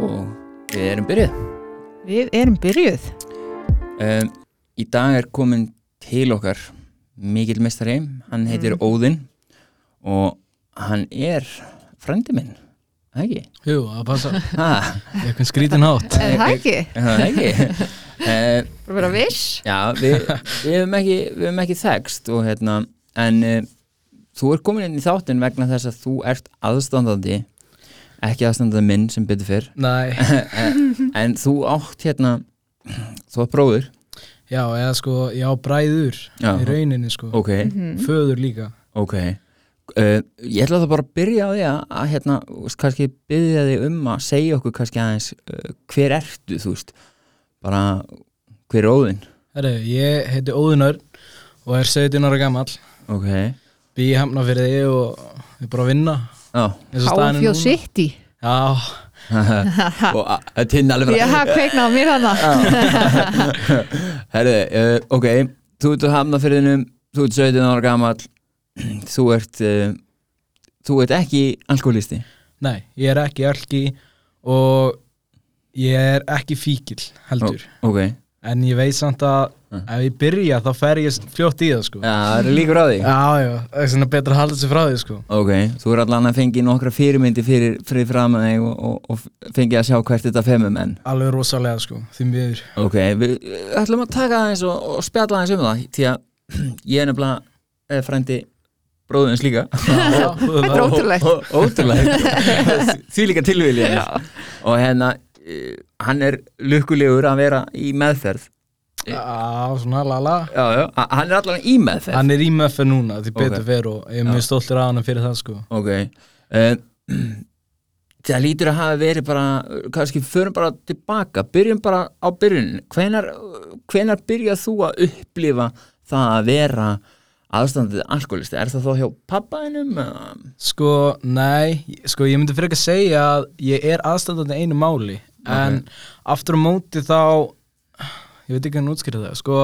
og við erum byrjuð. Við erum byrjuð. Um, í dag er komin til okkar mikil mestari, hann heitir Óðinn og hann er frendi minn, það ekki? Jú, það passa, Ha, eitthvað skrítin hátt Er það ekki? er það ekki? Uh, Bara vera viss. já, við, við hefum ekki, ekki þekst og hérna, en uh, þú er komin inn í þáttinn vegna þess að þú ert aðstandandi, ekki aðstandandi minn sem betur fyrr, Nei, en þú átt hérna, þú átt bróður, já, eða sko, já, bræður Já. í rauninni sko. Ok, Föður líka. Ok, uh, ég ætla það bara að byrja á því að, að hérna, kannski byrja þig um að segja okkur kannski aðeins uh, hver ertu, þú veist, bara hver er óðinn, Herru, ég heiti Óðun Örn og er 17 ára gamall. Ok, Bý í Hafnafyrði og er bara að vinna já, Háfjóð núna. City. Já, tinn alveg Ég hafa kveiknað á mér hana. Herðu, uh, ok, þú ert að hamna fyrir þennum, þú ert 17 ára gamall, þú ert, uh, þú ert ekki alkoholisti, nei, ég er ekki alki og ég er ekki fíkil heldur. Ok, En ég veit samt að Mm. ef ég byrja þá fer ég fljótt í það sko. Já, það er líkur á því. Já, já, það er svona betra að halda sig frá því sko. Ok, þú er allan að fengi nokkra fyrirmyndi fyrir, fyrir fram að þig og, og, og fengi að sjá hvert þetta femum en Alveg rosalega sko, því miður. Ok, við ætlum að taka aðeins og, og spjalla aðeins um það því að ég er nefnilega er frændi bróðins líka. Þetta er ótrúlegt. Ótrúlegt. Því líka tilvilið og hérna eh, hann er lukkulegur að vera í meðferð Já, svona lala já, já, hann er allan í meðferð Hann er í möffe núna, því betur Ok. okay. fer og ég er mjög stoltur af hann fyrir það sko Ok uh, Það lítur að hafa verið bara kannski förum bara tilbaka byrjum bara á byrjun hvenar, hvenar byrjað þú að upplifa það að vera aðstandið alkoholisti, er það þá hjá pappaðinum? Sko, nei, sko ég myndi fyrir ekki að segja að ég er aðstændandi einu máli En aftur á móti þá, ég veit ekki hvernig útskýrða það Sko,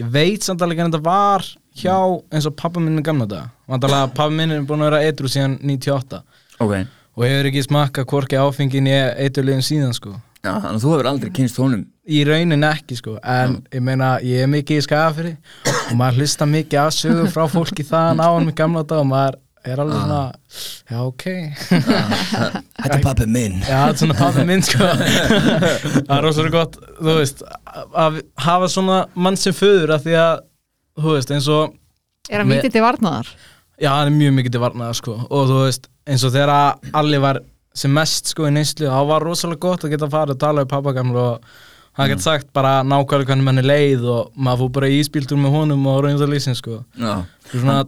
ég veit samt alveg hvernig þetta var hjá eins og pappa minn í gamla dag Vandalega pappa minn er búin að vera eitru síðan 98 Ok, Og hefur ekki smakka hvorki áfengin ég eiturlegin síðan sko. Já, þannig að þú hefur aldrei kynst honum. Í raunin ekki sko, en ég meina ég er mikið í skafri og maður hlusta mikið að sögu frá fólki þaðan á hann með gamla dag og maður er alveg svona, já ok, Þetta er pappi minn. Já þetta er svona pappi minn sko, það er rosalega gott, þú veist, að hafa svona mann sem föður að því að, þú veist, eins og, Er hann vitið til varnaðar? já hann er mjög mikið til varnaða sko. Og þú veist, eins og þegar allir var sem mest sko í neyslu, þá var rosalega gott að geta farið að tala við pappa gamla og hann gett sagt bara nákvæmlega hvernig mann er leið og maður fór bara í íspíltur með honum og raunzalísin sko. Já, svona,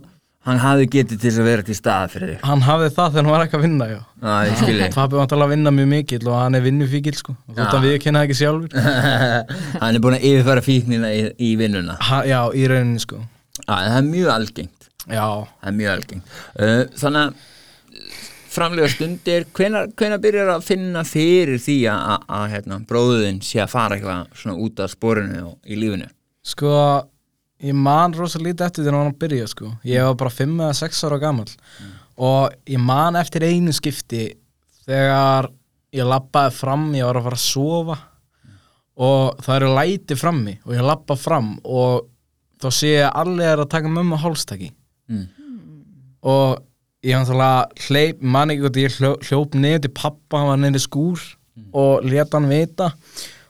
hann hafði getið til þess að vera til stað fyrir þig. Hann hafði það þegar hann var ekki að vinna já. Já, ég skilji. Pappi var að að vinna mjög mikill og hann er vinnufíkil sko. Þú veist að við kynna það ekki sjálfur. Hann er búin að yfirfæra fíknina í, í vinnuna. Ha, já, í rauninni sko. Já, það er mjög algengt. Já, Það er mjög algengt. Uh, Þannig að framlega stundir hvenar byrjar að finna fyrir því að, að, að hérna, bróðin sé að fara eitthvað svona út af sporinu og í lífinu? Sko ég man rosa lítið eftir þegar hann byrja sko. Ég var bara 5 eða 6 ára gammal og ég man eftir einu skipti þegar ég labbaði fram, ég var að fara að sofa. Og það eru læti frammi og ég labba fram og þá sé ég að allir er að taka mömmu á hálstaki. Mm. og ég hann þálega hleyp, man ekki hvort ég hljó, hljóp niður til pappa, hann var niður í skúr og leta hann vita.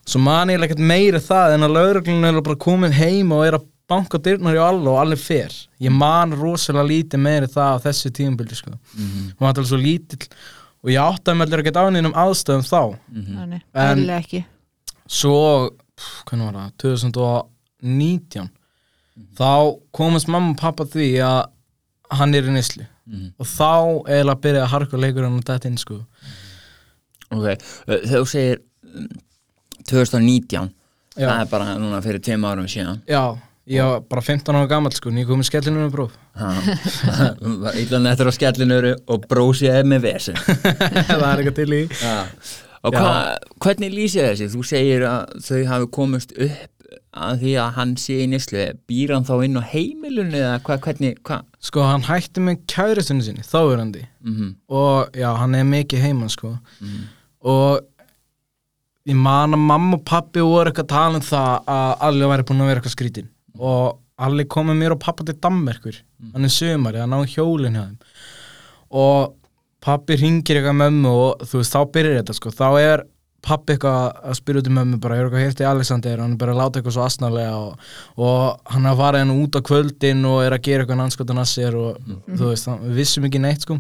Svo man ég ekkert meiri það en að lauruglun er bara komin heim og er að banka dyrnar í alla og allir fer. Ég man rosalega lítið meiri það á þessu tíumbildi sko. Mhm. hún var alltaf svo lítill og ég áttaði með allir ekkert á neinum aðstöðum þá. Þannig, En- eðlilega ekki. svo, pff, hvernig var það? 2019 þá komast mamma og pappa að því að hann er í nýslu Mhm. og þá eiginlega byrjaði að harka leikur hann og þetta inn sko. Ok, uh, þegar þú segir um, 2019 Já. það er bara núna fyrir tveim árum síðan. Já, ég var bara 15 ára gammal sko en ég kom í skellinu með próf Ítlan eftir á skellinu og brósið er með vesen. Það er eitthvað til í. Og hva, hvernig lýsir þessi? Þú segir að þau hafi komist upp að því að hann sé í nýslu býr hann þá inn á heimilunni eða hva, hvernig, hvað? sko hann hætti með kæristinu sinni þáverandi. Mm -hmm. og já, hann er mikið heimann sko. Og ég man að mamma og pappi voru eitthvað að tala um það að Alli væri búin að vera eitthvað skrítin og Alli kom með mér og pappa til Danmerkur. Hann er sömari, hann á hjólinn hjá þeim. Og pappi ringir eitthvað mömmu og þú veist, þá byrjar þetta sko, þá er pappi eitthvað að spyrja út í mömmu bara, ég er eitthvað hérti Alexander, hann er bara að láta eitthvað svo asnalega og, og hann er að fara henni út á kvöldin og er að gera eitthvað nanskotan að sér og þú veist, við vissum ekki neitt sko.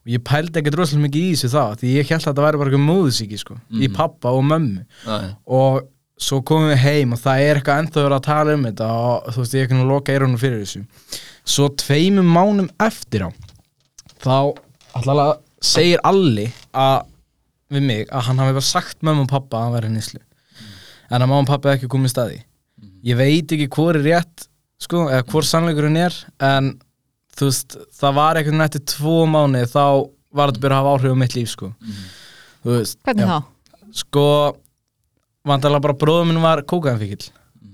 Og ég pældi ekkert rosalega mikið í þessu það því ég held að þetta væri bara eitthvað móðusíki sko í pappa og mömmu. Já. og svo komum við heim og það er eitthvað ennþá verið að tala um þetta og þú veist ég er ekki að loka eyrunum fyrir þessu. Svo tveimum mánum eftir á þá alltaf segir Alli að við mig að hann hafi bara sagt mömmu og pappa að hann væri nýslu en að mamma og pappa hefði ekki komið staði. Ég veit ekki hvor er rétt sko, eða hvor sannleikurinn er en þú veist, það var veginn eftir tvo mánu þá var þetta byrja að hafa áhrif á mitt líf sko. Þú veist, Hvernig já. þá? sko vantarlega bara bróður minn var kókaðanfíkil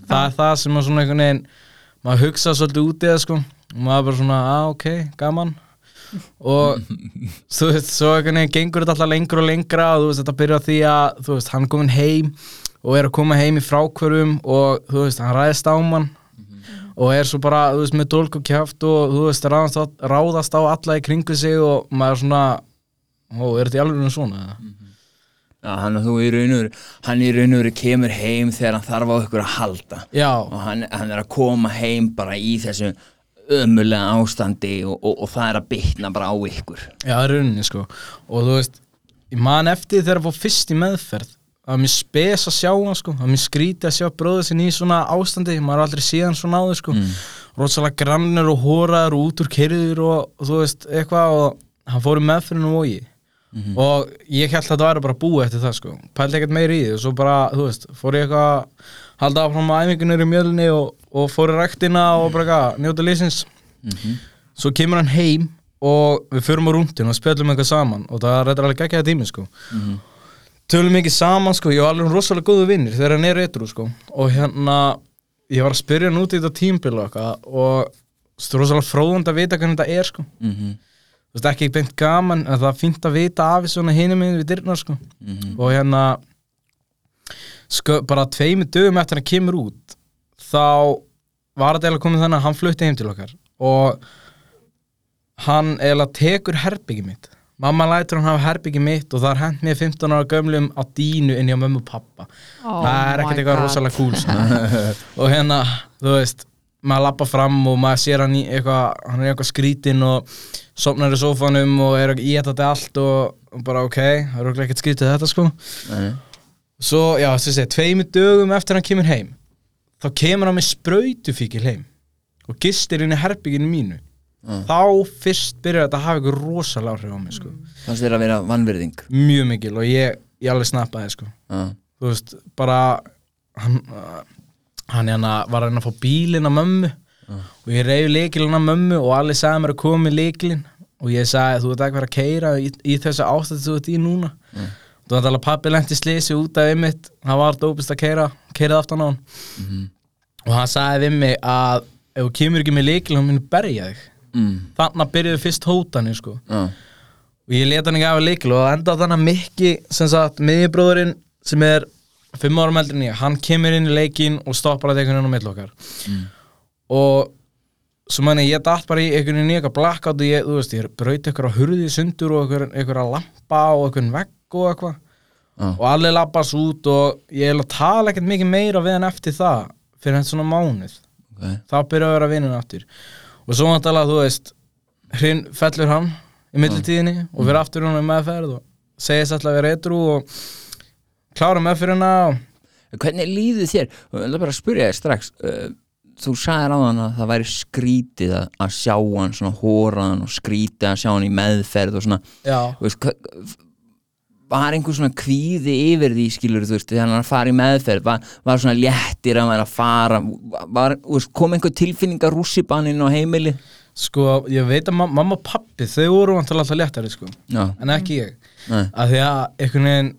það er það sem að svona einhvern veginn maður hugsa svolítið út í það sko og maður bara svona, að ok, gaman og þú veist, svo einhvern veginn gengur þetta alltaf lengur og lengra og þú veist, þetta byrja á því að þú veist, hann komin heim og er að koma heim í frákvörum og þú veist, hann ræðist á mann og er svo bara, þú veist, með dólk og kjáft og þú veist, ráðast á alla í kringu sig og maður er svona ó, er þetta í alveg svona? eða? Hann, þú í raun og veru, hann í raun og veru kemur heim þegar hann þarf á ykkur að halda. Já, og hann, hann er að koma heim bara í þessu ömulega ástandi og, og, og það er að bitna bara á ykkur. Já, það er rauninni sko. Og þú veist, ég man eftir þegar að fá fyrst í meðferð það var mér spes að sjá hann sko. Það var mér skrítið að sjá bróður sinni í svona ástandi maður har aldrei síðan svona áður sko. Mm. rosalega grannir og hóraður og út úr kerður og, og þú veist, eitthvað og hann fór í meðferðinu og vogi og ég held að þetta væri bara búið eftir það sko. Pældi ekkert meir í því. Og svo bara, þú veist, fór ég eitthvað að halda áfram að æfingunir í mjölni og, og fór í ræktina og bara eitthvað, njóta lísins svo kemur hann heim og við förum á rúndin og spjallum eitthvað saman. Og það er alveg ekki að tími sko. Tölum mikið saman sko, ég var alveg rosalega góðu vinnir þegar hann er eitthvað sko. Og hérna, ég var að spyrja hann út í þetta tímbil og eitthvað. Og rosalega fróðund að vita hvernig þetta er sko. Mm -hmm. Þú veist, ekki beint gaman en það er fínt að vita af svona hinum við dyrnar sko. Og hérna sko, bara tveimu dögum eftir að hann kemur út þá var þetta eiginlega komið þannig að hann flutti heim til okkar. Og hann eiginlega tekur herbyggi mitt. Mamma lætur hann hafa herbyggi mitt og það er hent mér 15 ára gömlum á dínu inn hjá mömmu og pappa Oh það er ekkert eitthvað rosalega cool og hérna, þú veist maður lappa fram og maður sér hann í eitthvað hann er í eitthvað skrítin og sopnar í sófanum og er í þetta allt og, og bara ok, það er okkur ekkert skrítið þetta sko. Svo, já, þess að segja, tveimu dögum eftir hann kemur heim þá kemur hann með sprautufíkil heim og gistir inn í herbygginu mínu. Þá fyrst byrjar þetta að hafa eitthvað rosalega áhrif á mig sko. fannst þér að vera vannverðing mjög mikil og ég, ég alveg snappaði sko. Já, þú veist, bara hann, uh, hann hérna var að reyna að fá bílinn á mömmu. Og ég reyði leikilinn á mömmu og allir sagði mér að koma með leikilinn og ég sagði þú ert ekki verið að keira í, í þessu ástætti þú ert í núna. Mm. þú veit alveg að pappi lendi slisi út af einmitt. Hann var dópist að keira, keirað aftan á hann. Og hann sagði við mig að ef þú kemur ekki með leikilinn hann muni berja þig. Mm. þannig að byrjuðu fyrst hótanir sko. Já, og ég leta hann ekki af að leikil og enda þannig að Mikki sem sagt, miðjubróðurinn sem er fimm ára meldri en ég, hann kemur inn í leikin og stoppar að einhvern veginn á milli okkar. Og svo manni ég datt bara í einhvern veginn í eitthvað blackout og ég, þú veist, ég braut eitthvað á hurði sundur og eitthvað, eitthvað lampa og eitthvað vegg og eitthvað. Já. og allir lappast út og ég er að tala ekkert mikið meira við hann eftir það fyrir henni svona mánuð. Ok. Þá byrja að vera vinnun aftur. Og svo náttúrulega þú veist hrinn fellur hann í millitíðinni og fyrir aftur hún með meðferð og segist alltaf að vera etru og klára meðferðina og Hvernig líður þér? Ég ætla bara spyrja þér strax. Uh, Þú sagðir á hann að það væri skrítið að, sjá hann svona hóraðan og skrítið að sjá hann í meðferð og svona. Veist, var einhver svona kvíði yfir því skilur þú veist, þegar hann fara í meðferð? Var, var svona léttir að vera að fara? Var, veist, kom einhver tilfinning að rússibaninn á heimili? Sko ég veit að ma mamma og pappi þau voru alltaf léttari sko. Já, en ekki ég. Nei, að því að einhvern veginn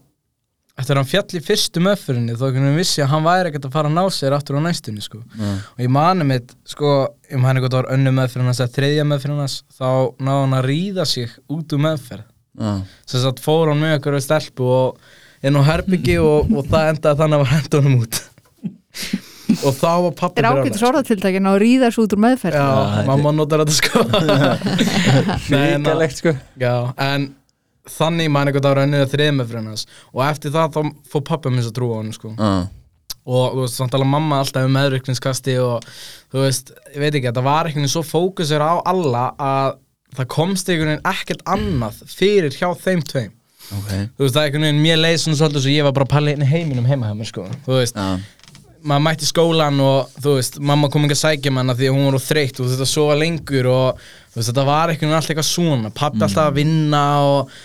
eftir að hann fjall í fyrstu meðferðinni þá einhvern veginn vissi að hann væri ekkert að fara að ná sér aftur á næstunni sko. Já, og ég mani mitt, sko, ég mani eitthvað var önnu meðferðin hans eða þriðja meðferðin hans þá náði hann að ríða sig út úr meðferð. Já, sem sagt fór hann með okkur stelpu og inn á herbyggi og, og það endaði þannig að var hendunum út. Og þá var pappi Þetta er ágætis orðatiltækin og ríðast út úr meðferð. Já, Já, mamma notar þetta sko Þannig man eitthvað ára ennið þriðið með fyrir hans. Og eftir það þá fór pappi mér að trúa á hann sko. Já, og þú veist, þannig að mamma alltaf um meðrykningskasti og þú veist, ég veit ekki, þetta var einhvern veginn svo fókusur á alla að það komst einhvern veginn ekkert annað fyrir hjá þeim tveim. Ok. Þú veist, það er einhvern veginn, mér leið svona svolítið svo ég var bara að palla inn í heiminum heima hjá mér sko. Þú veist, Já, maður mætti skólan og þú veist, mamma kom ekki að sækja manna því að hún var þreytt og þetta sofa lengur og þú veist, þetta var einhvern veginn allt eitthvað svona. Pappi alltaf að vinna og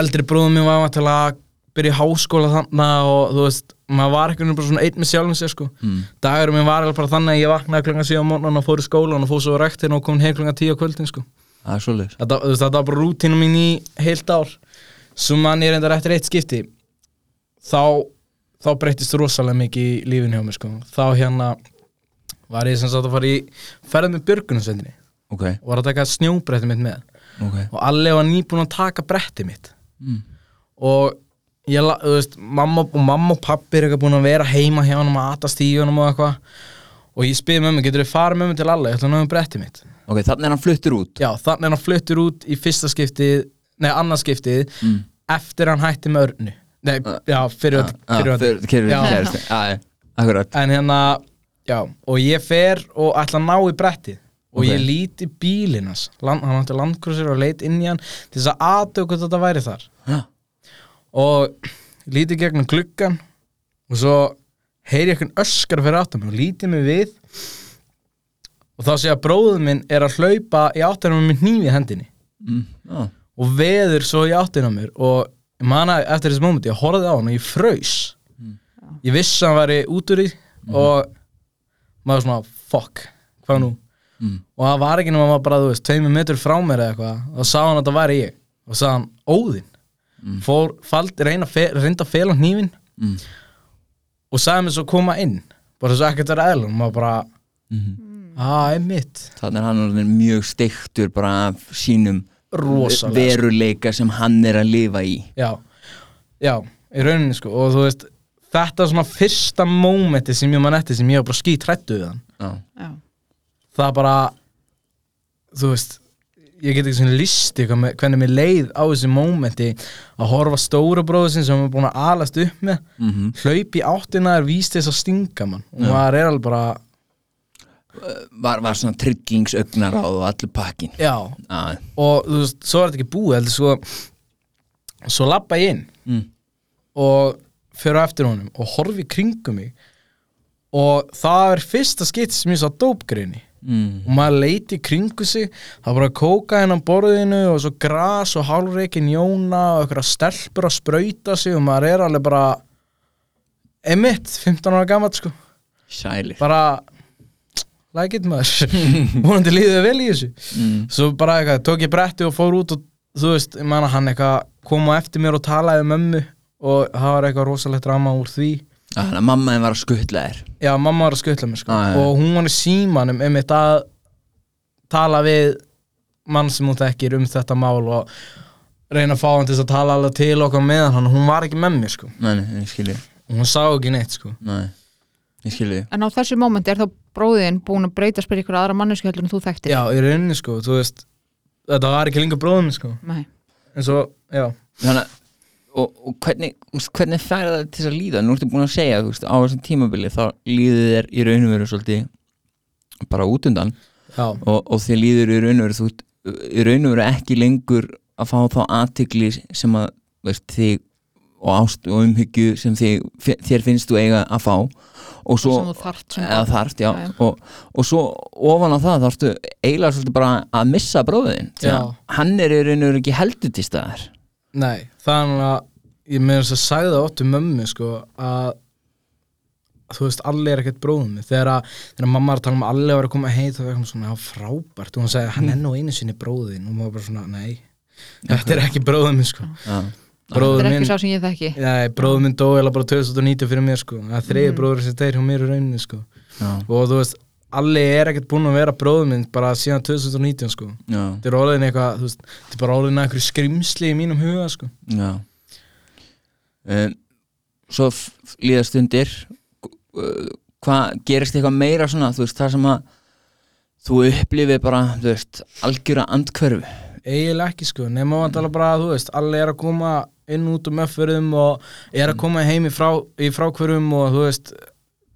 eldri bróðum minn var til að byrja í háskóla þannig og þú veist, maður var veginn bara svona einn með sjálfum sér sko. Mm. dagurum minn var alveg bara þannig að ég vaknaði klokkan 7 á morgun og fór í skólan og fór svo á rektin og kom heim klokkan 10 á kvöldin sko. Svolítið þetta, veist, þetta var bara rútínum mín í heilt ár. Svo mann ég reyndar eftir eitt skipti. Þá þá breytist rosalega mikið í lífinu hjá mér sko. Þá hérna var ég sem sagt að fara í ferð með björgunarsvendinni Ok, og var að taka snjóbretti mitt með. Ok. Og allir var nýbúin að taka bretti mitt mm. og ég, þú veist, mamma og mamma og pappi er eitthvað búin að vera heima hjá hann og atast í honum og eitthvað. Og ég spyði mömmu, getur þið farið með mig til alla ég ætla að náðu bretti mitt. Ok, þannig er hann fluttur út. Já, þannig er hann fluttur út í fyrsta skiptið nei, annað skiptið mm. eftir hann hætti með örnu. Nei, já, fyrir öll Já, fyrir öll fyrir fyrir já, akkurat. En hérna, já, og ég fer og ætla að ná í brettið. Og Ok. ég líti bílinas land, hann átti landkrusir og leit inn í hann til þess að aðtöku hvað þetta væri þar Já, og líti gegnum gluggan og svo heyri ég eitthvað öskar fyrir áttum og líti mig við. Og þá sé að bróðum minn er að hlaupa í áttunum með í hendinni. Mm. já. og veður svo í áttina á mér og ég man að eftir þessi mómenti ég horfði á hann og ég fraus. Ég vissi að hann væri út úr í og maður svona fuck, hvað nú? Mm. og það var ekki nema bara, þú veist, tveimur metur frá mér eða eitthvað. Og sá hann að það væri ég. Og sá hann óðinn Mm. fór, faldi, reyna, reynda að fela hnífin Mm. og sagði mér svo koma inn bara svo ekkert vera eðlun maður bara, Mm. að, einmitt Þannig er hann orðinn mjög steiktur bara af sínum rosalega veruleika sem hann er að lifa í já, já, í rauninni sko og þú veist, þetta er svona fyrsta mómenti sem ég man eftir sem ég var bara skýt hrættu við hann Já, Já. það bara þú veist ég get ekki svona listi hvernig mér leið á þessi mómenti að horfa stóra bróður sinn sem er búin að alast upp með. Mm hlaup í áttina er víst þess að stinga mann. Og maður er alveg bara var, var svona tryggingsögnar á og allur pakkin já, Já, og þú veist, svo er þetta ekki búið heldur svo svo lappa ég inn mm. og fyrir á eftir honum og horfi kringum mig. Og það er fyrsta skipt sem ég sá dópgreini Mm. og maður leiti kringu sig það var bara kóka hennan borðinu og svo gras og hálfreikin jóna og eitthvað stelpur að sprauta sig og maður er alveg bara emitt, 15 ára gammalt sko. Sælir. Bara like it maður. Vonandi líðið vel í þessu. Mm. svo bara eitthvað, tók ég bretti og fór út og þú veist, ég man að hann eitthvað kom á eftir mér og talaði um mömmu og það var eitthvað rosalegt drama úr því Þannig að mamma þinn var að skuttla þér. Já, mamma var að skutla mér sko. Ah, og hún var í símanum einmitt að tala við mann sem hún þekkir um þetta mál og reyna að fá hann til að tala alveg til okkar meðan hann, hún var ekki með mér sko. Nei, nei, ég skilji og hún sá ekki neitt sko. Nei, ég skilji En á þessu mómenti er þá bróðin búin að breyta spyrir ykkur aðra mannesku heldur en þú þekktir? Já, í rauninni sko, þú veist þetta var ekki lengur bróðum sko. Nei. en svo, já, Þannig að Og, og hvernig, hvernig færa það til þess að líða? Nú ertu búin að segja, veist, á þessum tímabili þá líður þér í raun og veru svolítið bara út undan. Og, og þér líður í raun og veru þú ert í raun og veru ekki lengur að fá þá aðtikli sem að veist, þig og ást og umhyggju sem þig, þér finnst þú eiga að fá. Og svo barn. þarft, já, Já, já. Og, og svo ofan á það þá ertu eiginlega svolítið bara að missa bróðin hann er í raun og veru ekki heldur til staðar nei þannig að ég með þess að það óttu mömmu sko að þú veist, Alli er ekkert bróðum þegar, að, þegar mamma var að tala um að Alli var að koma heit og eitthvað svona, já frábært. Og hún sagði, hann er nú einu sinni bróðin og maður bara svona, nei, þetta er ekki bróðum minn sko, já, Þetta bróður er minn ekki sá sem ég þekki. Nei, bróður minn dó eða bara 2019 fyrir mér sko, það er þriði Mhm. bróður sem þeir hjá mér í rauninni sko, já, og þú veist Alli er ekkert búinn að vera bróður minn bara síðan 2019 sko, þetta er orðin eitthvað þú veist, þetta er bara orðin eitthvað skrimsli í mínum huga sko. Já. Um, svo líða stundir. Uh, hvað gerist eitthvað meira svona þú veist, það sem að þú upplifir bara, þú veist, algjöra andkverfu eiginlega ekki sko, nema vantala bara þú veist allir er að koma inn út um öffurðum og er að koma heim í, frá, í frákvörum og þú veist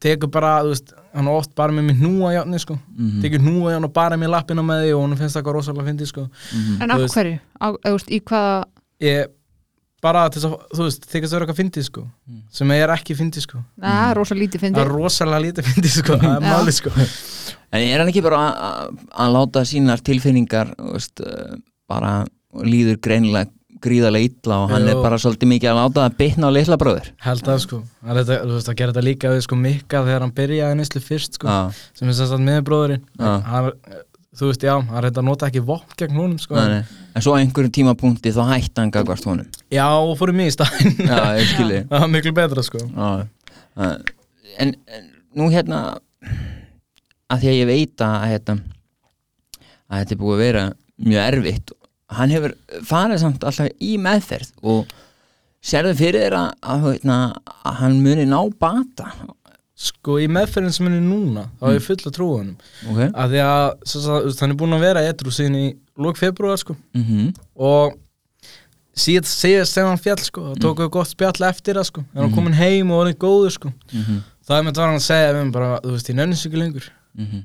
tekur bara, þú veist, hann er oft bara með mér hnúa játni sko, Mhm. tekur hnúa játni og bara með lappina með því og hún finnst það eitthvað rosalega fyndi sko. En Þú af veist- hverju? Á, veist, í hvaða ég bara til þess að, þú veist, þykast vera eitthvað fyndi sko. Sem er ekki fyndi sko. Na, rosa lítið það fyndið er rosalega lítið fyndi sko, það er máli sko. En er hann ekki bara að- láta sínar tilfinningar veist, uh, bara líður greinilega gríðarlega illa og hann Jú. er bara svolítið mikið að láta það bitna á litla bróður held að sko, það er þetta, að líka við sko Mikka þegar hann byrjaði nýslu fyrst sko Já, sem er að miðbróðurinn Já. hann, þú veist, já, hann reynda að nota ekki vopn gegn húnum, sko nei, en svo á einhverjum tímapunkti þá hætti hann gagvart honum. Já, og fórum í skilji það var miklu betra, sko. Uh, en, en nú hérna að því að ég veit að hérna, að þetta er búið að vera mjög erfitt hann hefur farið samt alltaf í meðferð og sérðu fyrir þér að, að, hérna, að hann muni ná bata? Sko, í meðferðin sem hann er núna þá er ég full að trúa honum. Ok. Að því að, svo, hann er búin að vera etru síðan í lók februar, sko. Mm og síðan sem hann fjall, sko þá tók við gott spjall eftir það, sko. En hann komin heim og orðið góður, sko. -hmm. það er með það hann að segja við mig bara, þú veist, ég nennis ekki lengur. Mm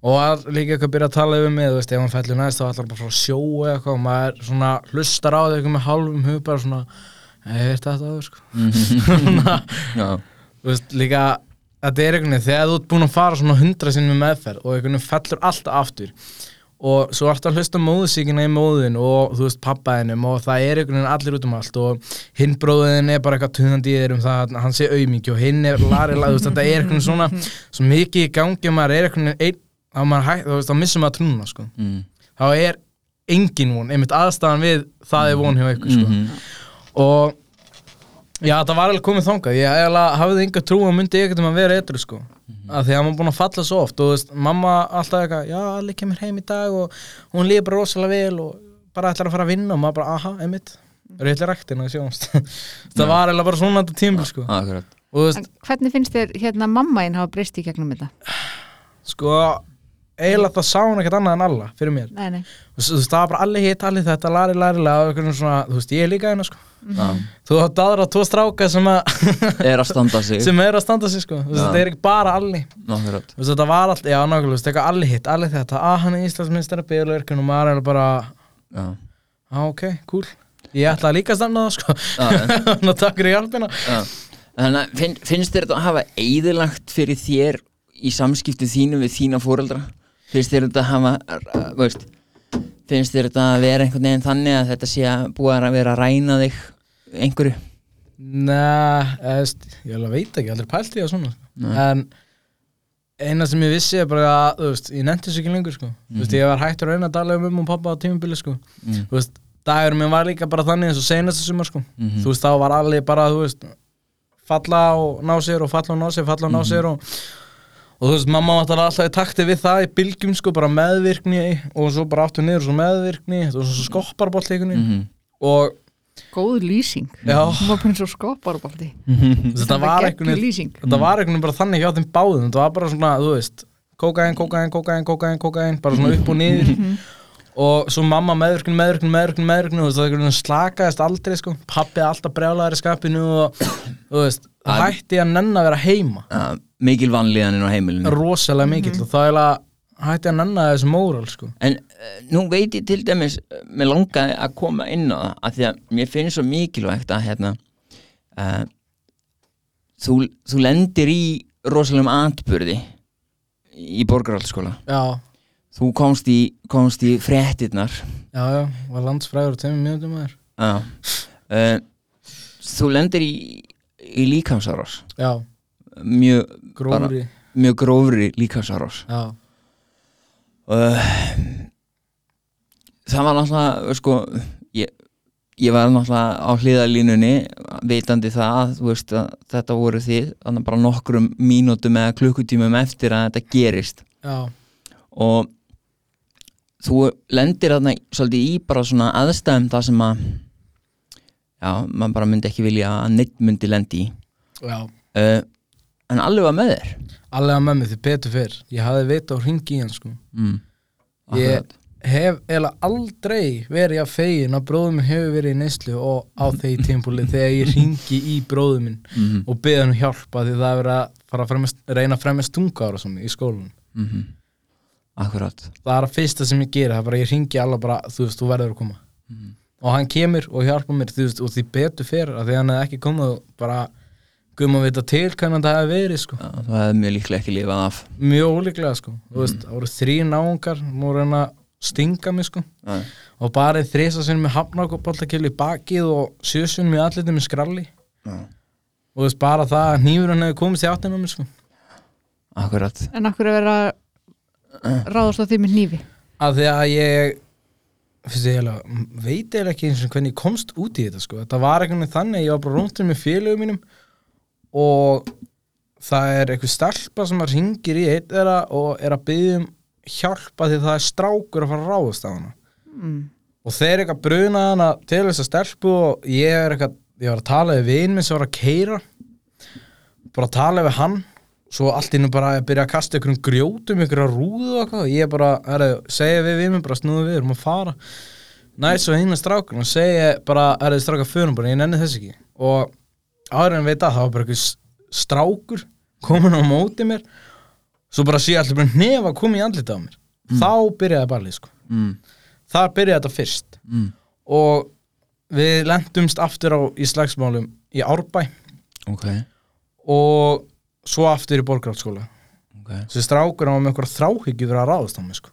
og að líka eitthvað byrja að tala yfir mig þú veist, ef hann fellur næst þá ætlar hann bara frá sjó eða eitthvað og maður svona hlustar á þau eitthvað með hálfum hug bara svona ég veit þetta áður sko. Þú veist, líka þetta er veginn, þegar þú ert búin að fara svona hundra sinni með meðferð og veginn fellur alltaf aftur og svo ertu að hlusta móðsíkina í móðin og þú veist pappaðinum og það er veginn allir út um allt og hinn bróðin er bara eitthvað tunnandi í þér um það að hann sé auðmiki og hinn er lari þú veist þetta er veginn svona svo mikið í gangi og maður er veginn einn þá maður hægt, þú veist þá missum maður trúna sko. Mm. þá er engin von, einmitt aðstæðan við það er von hjá ykkur sko. Mhm. og já, það var alveg komið þangað. Ég hafði enga trú að myndi ekkert um að vera eitthvað sko. Af því að maður búin að falla svo oft og veist, mamma alltaf eitthvað, já, allir kemur heim í dag og hún líður bara rosalega vel og bara ætlar að fara að vinna. Og maður bara, aha, einmitt. Réttlega ræktina að sjónast það var eiginlega bara svona þetta tímbil sko. En hvernig finnst þér hérna mamma einn hafa breyst í gegnum þetta? sko eiginlega það sá hún ekkert annað en alla fyrir mér Nei, nei þú veist, það var bara allir hitt, allir þetta, lari, lari, lari svona, þú veist, ég er líka hérna sko Já, þú átt aðra tvo stráka sem, að er að standa sig sem er að standa sig sko, Já. þetta er ekki bara allir þetta var allt, já, nákvæmlega, þú veist, eitthvað allir hitt, allir þetta, að hann er bílverkun og maður er bara, Já, á, ok, cool. Ég ætla líka að standa það, sko. já, Þannig að takk fyrir hjálpina. já. Þannig að finn, finnst þér þetta að hafa eðilagt fyrir þér í samskiptu þínu við þína fóreldra? Finnst þér þetta að hafa, veist, finnst þér þetta að vera einhvern veginn þannig að þetta sé að búið að vera að ræna þig einhverju? Nei, ég alveg veit ekki, allir pælt í það svona. sko. Nei. En eina sem ég vissi er bara að, veist, ég nefndi þessu ekki lengur, sko. Þú veist, ég var hægt að reyna að tala um um og pappa á tímubili, sko. Mm. Þú veist, dagur minn var líka bara þannig eins og senast sumar, sko. Mhm. Þú veist, þá var allir bara, þú veist, falla og ná sér og falla og ná sér, falla og ná sér og og þú veist, mamma var alltaf í takti við það í bylgjum sko, bara meðvirkni og svo bara aftur niður og svo meðvirkni og svo skopparbolt einhvern veginn. Mhm. og Góð lýsing. Hún var bara eins og skopparbaldi þetta var lýsing. þetta var einhvern veginn bara þannig hjá þeim báðum. Þetta var bara svona, þú veist kokain, kokain, kokain, kokain, kokain bara svona upp og niður. Og svo mamma meðvirkni, meðvirkni, meðvirkni, meðvirkni og þú veist, það slakaðist aldrei sko. Pappi alltaf brjálaður í skapinu og þú veist, Að- hætti að nenn að vera heima. Já, Mikil vanlíðaninn á heimilinu. Rosalega mikill og það er að hætti að nenn að þessu móral sko. En uh, nú veit ég til dæmis uh, mér langaði að koma inn á það af því að mér finnst svo mikilvægt að hérna uh, þú, þú lendir í rosalegum atburði í borgarhaldsskóla. Já, þú komst í, komst í fréttirnar. Já, já, var landsfræður og mínútum aður Já. Uh, Þú lendir í, í líkamsárás. Mjög, grófri. mjög grófri líkamsárás. Uh, það var náttúrulega sko ég, ég var náttúrulega á hliðalínunni veitandi það veist, að þetta voru þið bara nokkrum mínútum eða klukkutímum eftir að þetta gerist. Já, og þú lendir þarna svolítið í bara svona aðstæðum það sem að já, maður bara myndi ekki vilja að neitt myndi lendi í. Já, uh, en alveg var með þér? Allega með mig því betur fyrr. Ég hafði veit á hringi í hann sko. Mm. Ég Akkurat. hef eiginlega aldrei verið að fegin að bróður minn hefur verið í neyslu og á þeir tímpúli þegar ég ringi í bróður minn Mhm, og beða hann hjálpa því það er verið að fara að fremja, reyna að fremja stunga ára svona í skólanum. Mhm. Akkurat. Það er að fyrsta sem ég gera, það er bara ég ringi alla bara, þú veist, þú verður að koma. Mhm. Og hann kemur og hjálpa mér þú veist, og því betur fyrir að því hann hefði ekki komið og bara guðum að vita til hvernig það hefði verið sko. já, það hefði mjög líklega ekki lifað af mjög ólíklega sko. þú veist, það voru þrý náungar múið reyna að stinga mig sko. já, og bara þrisa sinni með hafnarkopallakjölu í bakið og sjösunum í allitum með skralli já. og þú veist, bara það að nýfur hann hefði komist í áttina á mér sko. Akkurat En verið að ráðast á því með hnífi að því að ég veit eiginlega ekki eins og hvernig ég komst út í þetta sko. þetta var veginn þannig, ég var bara rúntið með félögum mínum og það er eitthvað stelpa sem að ringir í eitt þeirra og er að byggja um hjálpa því það er strákur að fara að ráðast á hana mm. og þeir er eitthvað bruna hana til þess að stelpu og ég er eitthvað ég var að tala við vin minn sem var að keira bara að tala við hann svo allt innu bara að byrja að kasta ykkur um grjótum ykkur að rúðu og eitthvað. Og ég bara, er að segja við við minn bara snúðu við, erum að fara. Næst svo hinn að strákur og segja bara, er það stráka fyrir bara, ég nenni þess ekki. Og áður en veit að það var bara eitthvað strákur komin á móti mér. Svo bara sé allir bara nefa komið í andlita á mér. Þá byrjaði ballið sko. Mm. þar byrjaði þetta fyrst. Mm. og við lendumst aftur á í slagsmálum í Árbæ. Ok, og svo aftur í borgarhaldsskóla ok. Þessi strákur á með einhverja þráhyggju fyrir að ráðast á mig sko.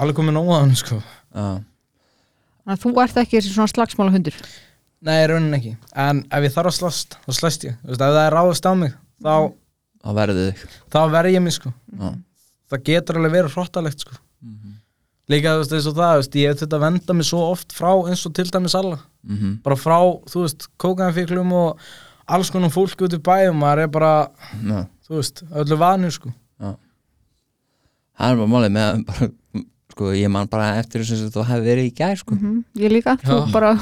Alveg komið hann sko. Já, Þannig að þú ert ekki þessi svona slagsmála hundur nei, raunin ekki. En ef ég þarf að slast, þá slæst ég. Ef það er ráðast á mig þá, þá verður þig. þá verð ég mig sko. Já, það getur alveg verið hróttalegt sko. Mhm. líka þú veist, eins og það veist, ég hef þetta að venda mig svo oft frá eins og til dæmis alla. Mhm. Bara frá, þú veist, kókaðanfíklum og alls konar fólk út í bæum maður er bara, Já, þú veist, öllu vanur sko. Það er bara málið með að bara, sko, ég man bara eftir þess að þú hefði verið í gær sko. mm Ég líka, þú Já. bara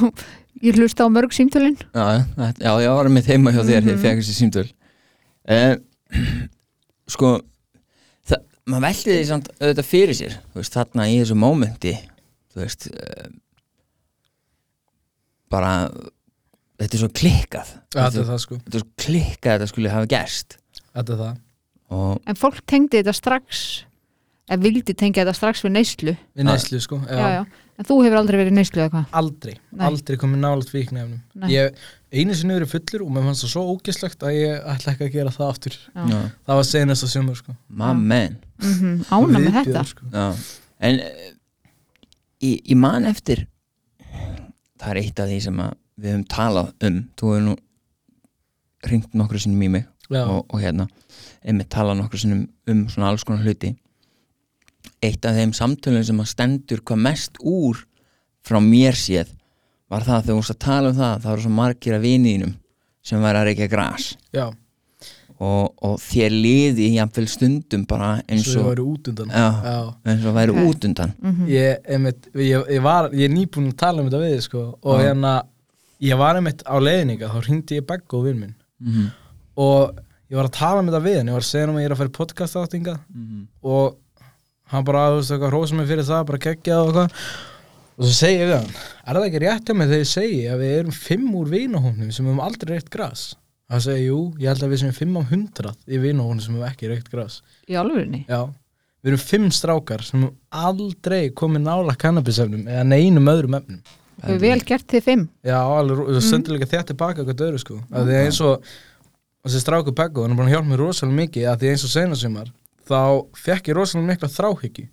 Ég hlusta á mörg símtölin. Já, já, já, ég var með þeima hjá þér þegar ég fekk þessi símtöl. Eh, sko það, maður veldi því samt auðvitað fyrir sér þú veist, þarna í þessu mómenti þú veist eh, bara þetta er svo klikkað. Þetta er það sko, þetta er svo klikkað að þetta skulle hafa gerst. Þetta er það. Og En fólk tengdi þetta strax eða vildi tengja þetta strax við neyslu. Við neyslu sko, já, já. Já, En þú hefur aldrei verið í neyslu eða hvað? Aldrei. Nei. aldrei komið nálægt fíknefnum ég, einu sinni verið fullur og mér fannst það svo ógislegt að ég ætla ekki að gera það aftur. Það var senast á sumar sko. Man. Mm Ána með þetta. sko. Já, en eh, ég, ég man eftir það er eitt af því sem að við höfum talað um þú hefur nú ringt nokkru sinnum í mig og, og hérna einmitt talað nokkru sinnum um svona alls konar hluti. Eitt af þeim samtölum sem að stendur hvað mest úr frá mér séð var það að þegar þú varst að tala um það það eru svo margir af viniðinum sem væri að reykja gras. Já, og, og þér liði jafnvel stundum bara eins ég og, var út undan. Já, já. eins og væri Ok. út undan. Ég, einmitt, ég, ég var ég er nýbúin að tala um þetta við þig, sko. Og hérna, ég var einmitt á leiðninga þá hringdi ég Beggo vinn minn. Mm og ég var að tala um þetta við hann ég var að segja hann að ég er að fara í podcast áttinga og hann bara, þú veist, eitthvað hrósa mig fyrir það, bara geggjað og eitthvað. Og svo segi ég við hann, er það ekki rétt hjá mig þegar ég segi að við erum fimm úr vinahóknum sem hefum aldrei reykt gras? Hann segi, jú, ég held að við sem fimm á hundrað í vinahóknum sem hefum ekki reykt gras. Í alvörinni já, við erum fimm strákar sem hefum aldrei komið nála kannabisefnum eða neinum öðrum efnum Við hefur vel gert þið fimm. Já, alveg, og það stendur líka þetta tilbaka eitthvað öðru sko, að því að eins og þessi stráku Beggo, hann er búin að hjálpa mér rosalega mikið að því eins og senasumar þá fekk ég rosalega mikla þráhyggju.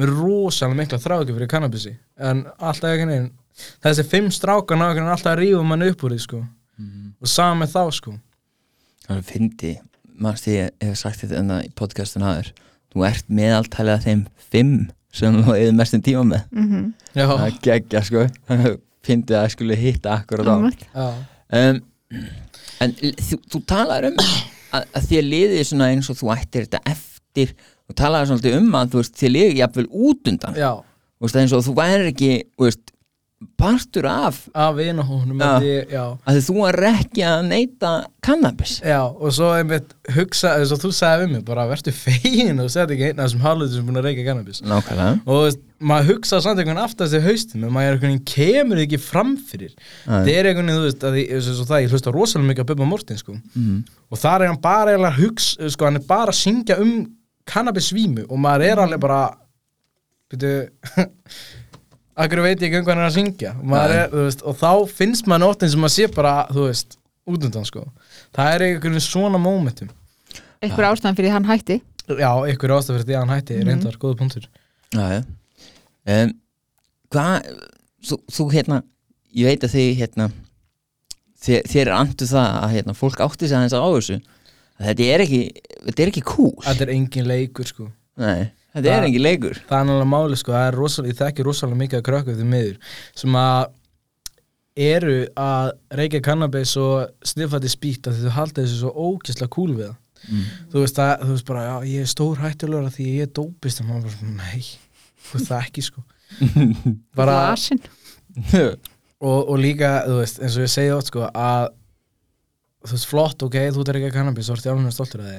Mér rosalega mikla þráhyggju fyrir kannabisi. En alltaf ekki neginn þessi fimm strákar ná ekki alltaf að rífa mann upp úr því sko. Og sama með þá sko. Það er fyndi, mannst ég hef sagt þetta enna í podcastun aður þú ert meðaltalið af þeim fimm sem þú hefði mestum tíma með. Mm Já, það er geggja sko. Fyndi að skuli hitta akkurat á já, um, en þú, þú talar um að, að þér liði svona eins og þú ættir þetta eftir. Þú talar svolítið um að þú veist þér liði jafnvel út undan. Já, þú veist, eins og þú væri ekki þú veist, partur af af vinahónum að þú er ekki að neyta kannabis. Já, og svo einmitt hugsa, þess að þú sagði við mig bara verður fegin og setja ekki einn af þessum hálfleitur sem búin að reyka cannabis nákvæmlega. Og maður hugsa samt einhvern aftast í haustum en maður er kemur ekki fram fyrir. Það er einhvern veginn, þú veist, að og það, ég hlusta rosalega mikið á Bubba Mortin, sko. Mm. og þar er hann bara að hugsa, sko, hann er bara að syngja um cannabis svímu og maður er alveg bara byrju akkur veit ég ekki um hvað hann er að syngja? Og, er, veist, og þá finnst maður nóttin sem maður sé bara, þú veist, út undan sko. Það er einhvern svona momentum einhver ástæðan fyrir því hann hætti? Já, einhver ástæð fyrir því hann hætti, Mhm. reyndar, góða punktur. Já, já. Um, hvað, þú, þú hérna, ég veit að þið hérna, þér, þér er andu það að hérna, fólk átti sig aðeins á þessu. Þetta er ekki, þetta er ekki cool þetta er engin leikur sko. Nei, þetta er Það- ekki leikur. það er náttúrulega máli sko, það er rosalega, ég þekki rosalega mikið að krökkum því miður sem að eru að reykja kannabis og sniffandi spýta því þau halda þessu svo ókesslega cool við það. Mm. þú veist, að, þú veist bara, já, ég er stór hættulegur af því ég er dópist. Og maður bara, nei, þú veist það ekki sko. Bara, og, og líka, þú veist, eins og ég segi átt sko, að þú veist, flott, ok, þú ert að reykja kannabis og ert í alveg stoltur að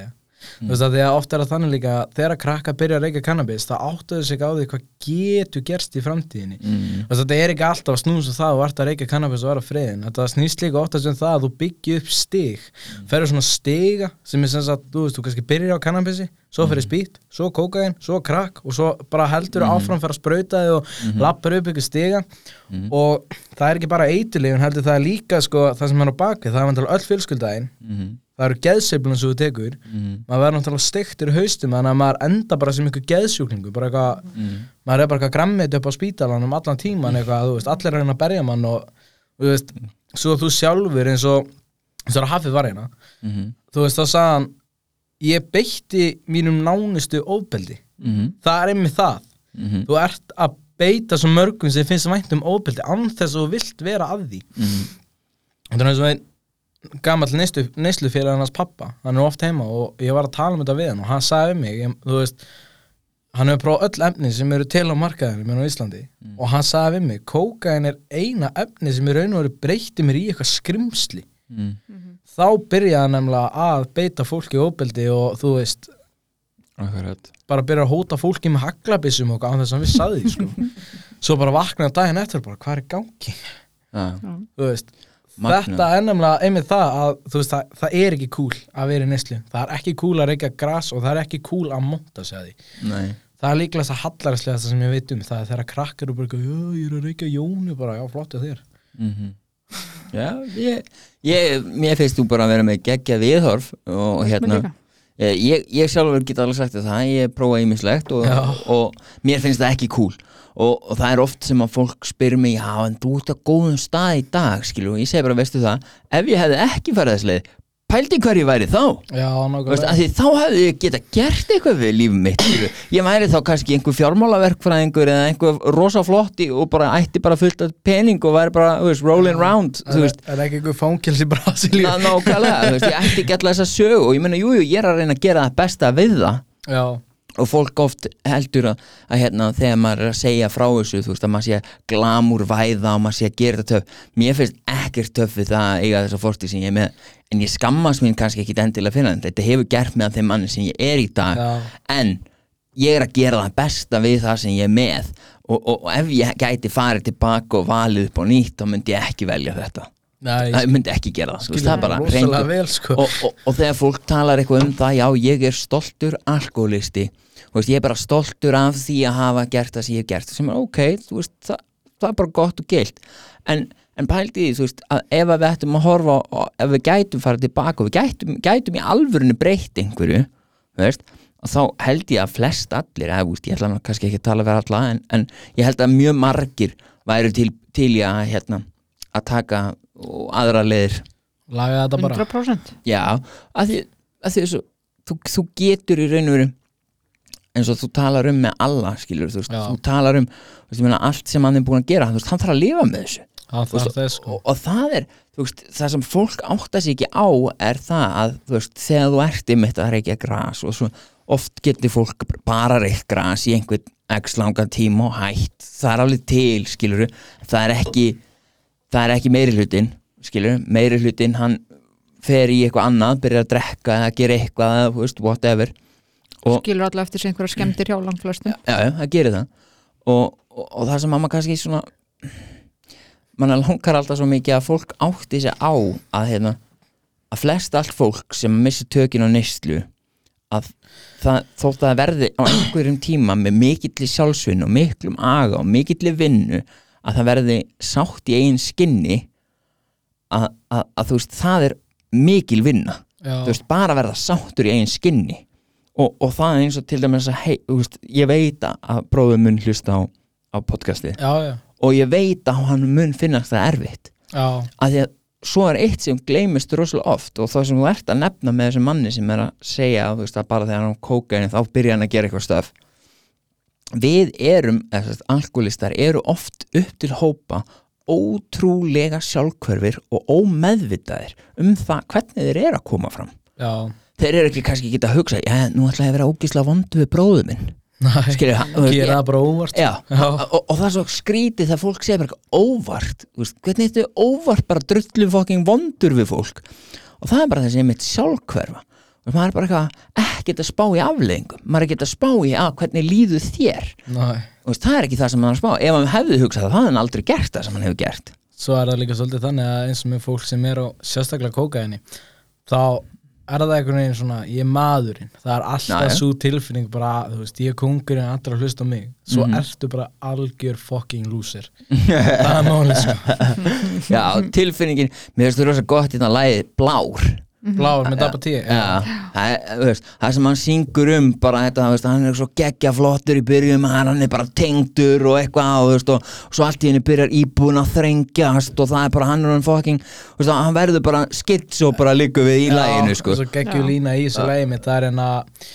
því þú veist að því að oft er það þannig líka þegar að krakka byrja að reykja kannabis það áttuðu sig á því hvað getur gerst í framtíðinni. Mm. og þetta er ekki alltaf að snúsa það og ert að reykja kannabis og vera friðin þetta snýst líka oftast um það að þú byggja upp stig. Ferður svona stiga sem er sem sagt, þú veist, þú kannski byrjar á kannabisi svo fyrir spýt, svo kókain, svo krakk og svo bara heldur mm. áfram fyrir að sprauta þig og mm lappar upp ykkur stiga. Og það er ekki bara eiturlifin heldur það er líka sko það sem er á baki það er vantilega öll fjölskyldaginn Mm. Það eru geðseiflun sem þú tekur Mm. maður verður náttúrulega steiktur í haustum þannig að maður enda bara sem ykkur geðsjúklingu bara eitthvað, Mm. maður er bara eitthvað grammit upp á spítalanum allan tíman eitthvað, þú veist, allir er að reyna að berja mann og, þú veist, svo þú sjálfur eins og, og að hafið var hérna Mm. þú veist, þá sagði hann ég beitti mínum nánustu ofbeldi, Mm. það er einmitt það Mm. þú ert að beita svo mörgum sem finnst vænt um ofbeldi án þess að þú vilt vera að því Mm. Þetta er gamall neyslufélag hans pappa hann er oft heima og ég var að tala um þetta við hann og hann sagði við mig, ég, þú veist hann hefur prófað öll efni sem eru til á markaðinu mér á Íslandi og hann sagði við mig kókain er eina efni sem í raun og veru breytti mér í eitthvað skrimsli. Mm. þá byrjaði hann nefnilega að beita fólki óbeldi og þú veist Akkurat. bara byrja að hóta fólki með haglabissum og án þess að hann að því sko. svo bara vaknaði daginn eftir bara hvað er gangi? Já, þú veist Magnað. Þetta er nefnilega einmitt það að þú veist, það, það er ekki cool að vera í neslu það er ekki cool að reyka gras og það er ekki cool að monta sig að því nei það er líklega það hallaræslega sem ég veit um það er þegar krakkar og bara, ég er að reyka jónu bara, já, flott hjá þér mm Já, ég, ég mér finnst þú bara að vera með geggja viðhorf og hérna. Eh, ég, ég sjálfur get alveg sagt þér það ég prófa ímislegt og, Já. og mér finnst það ekki cool og, og það er oft sem að fólk spyr mig já en þú ert á góðum stað í dag skilu og ég segi bara veistu það ef ég hefði ekki farið þess leið pældi hver ég væri þá. Já, að því þá hefði ég geta gert eitthvað við lífum mitt skilurðu. ég væri þá kannski einhver fjármálaverkfræðingur eða einhver rosa flotti og bara ætti bara fullt af pening og væri bara veist, rolling round veist, Það er ekki einhver fangils í Brasilíu? Ég ætti ekki alltaf þessa sögu og ég meina, jú, jú, ég er að reyna að gera það besta við það. Já, og fólk oft heldur að, að hérna, þegar maður er að segja frá þessu þú veist, að maður sé að glamur væða og maður sé að gera þetta töff. Mér finnst ekkert töff við það að eiga þessa fórtíð sem ég er með. En ég skammast mín kannski ekki endilega fyrir það þetta hefur gert mig að þeim manni sem ég er í dag. Já, en ég er að gera það besta við það sem ég er með. Og, og, og ef ég gæti farið tilbaka og valið upp á nýtt þá myndi ég ekki velja þetta. Nei, það myndi ekki gera það, veist, það bara vel sko. Og, og, og þegar fólk talar eitthvað um það já, ég er stoltur alkoholisti veist, ég er bara stoltur af því að hafa gert það sem ég hef gert. Sem er ok, þú veist, það, það er bara gott og gilt. En, en pældi því, þú veist að ef að við ættum að horfa og ef við gætum fara tilbaka og við gætum, gætum í alvörinu breytt einhverju og þá held ég að flest allir, eða, þú veist, ég ætla kannski ekki að tala fyrir alla, en, en ég held að mjög margir væru til, til í að hérna, að taka aðra leðir Laga þetta bara. 100% Já, að því, að því svo, þú, þú getur í raun og veru eins og þú talar um með alla skilur, þú, veist, þú talar um þú veist, meina, allt sem hann er búin að gera veist, hann þarf að lifa með þessu. Það veist, þess sko. og, og það er, það sem fólk átta sig ekki á er það að, þegar þú ert einmitt að reykja gras og, svo, oft getur fólk bara reykt gras í einhvern x langan tíma og hætt. Það er alveg til, skilur það er ekki það er ekki meiri hlutin skilur, meiri hlutin hann fer í eitthvað annað, byrjar að drekka eða gera eitthvað, whatever Og- skilur alla eftir sig einhverja skemmtir hjá langflöstum já, já, það gerir það. Og, og, og það sem mamma kannski svona manna langar alltaf svo mikið að fólk átti sig á að hérna að flest allt fólk sem missir tökin á neyslu að það, þótt að það verði á einhverjum tíma með mikilli sjálfsvinn og miklum aga og mikilli vinnu að það verði sátt í eigin skinni að, að, að þú veist það er mikil vinna. Já, þú veist, bara verða sáttur í eigin skinni og, og það er eins og til dæmis að hei, veist, ég veit að bróður mun hlusta á, á podcastið. Já, já, og ég veit að hann mun finnast það erfitt. Já, að því að svo er eitt sem gleymist rosalega oft og það sem þú ert að nefna með þessum manni sem er að segja veist, að bara þegar hann á kókaini þá byrja hann að gera eitthvað stöf. Við erum, alkoholistar eru oft upp til hópa ótrúlega sjálfkörfir og ómeðvitaðir um það hvernig þeir eru að koma fram. Já þeir eru ekki kannski ekki að hugsa já, nú ætla ég að vera ógislega vondu við bróðu minn. Nei, skilur það gera það bara óvart. Já, Já. Og, og það er svo skrítið þegar fólk segir bara eitthvað óvart veist, hvernig þetta er óvart bara drullu fokking vondur við fólk? Og það er bara þessi mitt sjálfhverfa. Og maður er bara ekkert að spá í afleggingum maður er ekkert að spá í að hvernig líðu þér. Veist, það er ekki það sem maður er að spá. Ef maður hefði hugsað það, það hann aldrei gert það sem hann hefur gert. Svo er það líka svolítið þannig að eins og með fólk sem er á sérstaklega kókaini þá er það einhvern veginn svona ég er maðurinn, það er alltaf svo tilfinning bara, þú veist, ég er kongurinn allir að hlusta á mig, svo Mhm. ertu bara algjör fucking loser. Það er málið sko, já, tilfinningin, mér finnst þú rosa gott í þetta lagið blár blár með dabba tíu Já, það, er, sem hann syngur um bara þetta, veist, hann er svo geggja flottur í byrjum, hann hann er bara tengdur og eitthvað, og, og, og svo allt í henni byrjar íbúin að þrengjast og það er bara, hann er hann veist, hann verður bara skits og bara liggur við í læginu, sko. svo geggjur Já. lína í þessu lægi mitt það er en að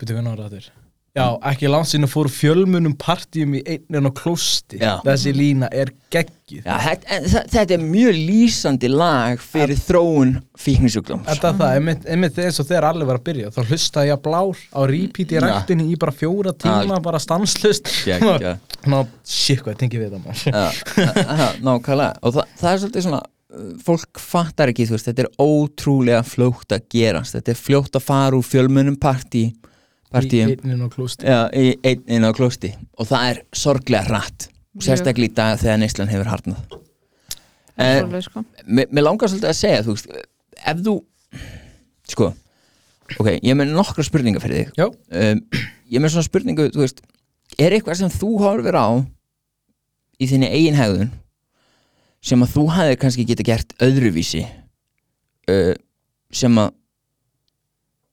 byrju hvernig var þetta Já, ekki langt sinni fór fjölmunum partíum í einnin og klósti. Já. þessi lína er geggjuð. Já, þetta, en þetta er mjög lýsandi lag fyrir þróun fíknisjúkdóm Þetta er það, einmitt, einmitt eins og þegar allir var að byrja þá hlustaði ég á blár á repeat í Já. ræktinni í bara fjóra tíma bara stanslust. Ná, shit hvað ég tengi við það nákvæmlega. Og það, það er svolítið svona uh, fólk fattar ekki, þú veist, þetta er ótrúlega fljótt að gerast, þetta er fljótt að fara úr fjölmunum partí í partíum, einnin og klósti já, í einn inn á klósti og það er sorglega hratt sérstaklega í dag þegar neyslan hefur harnað eh, sko. mér langar svolítið að segja, þú veist ef þú, sko ok, ég með nokkra spurningar fyrir þig. Já, um, ég með svona spurningu þú veist, er eitthvað sem þú horfir á í þinni eigin hegðun sem að þú hafði kannski geta gert öðruvísi uh, sem að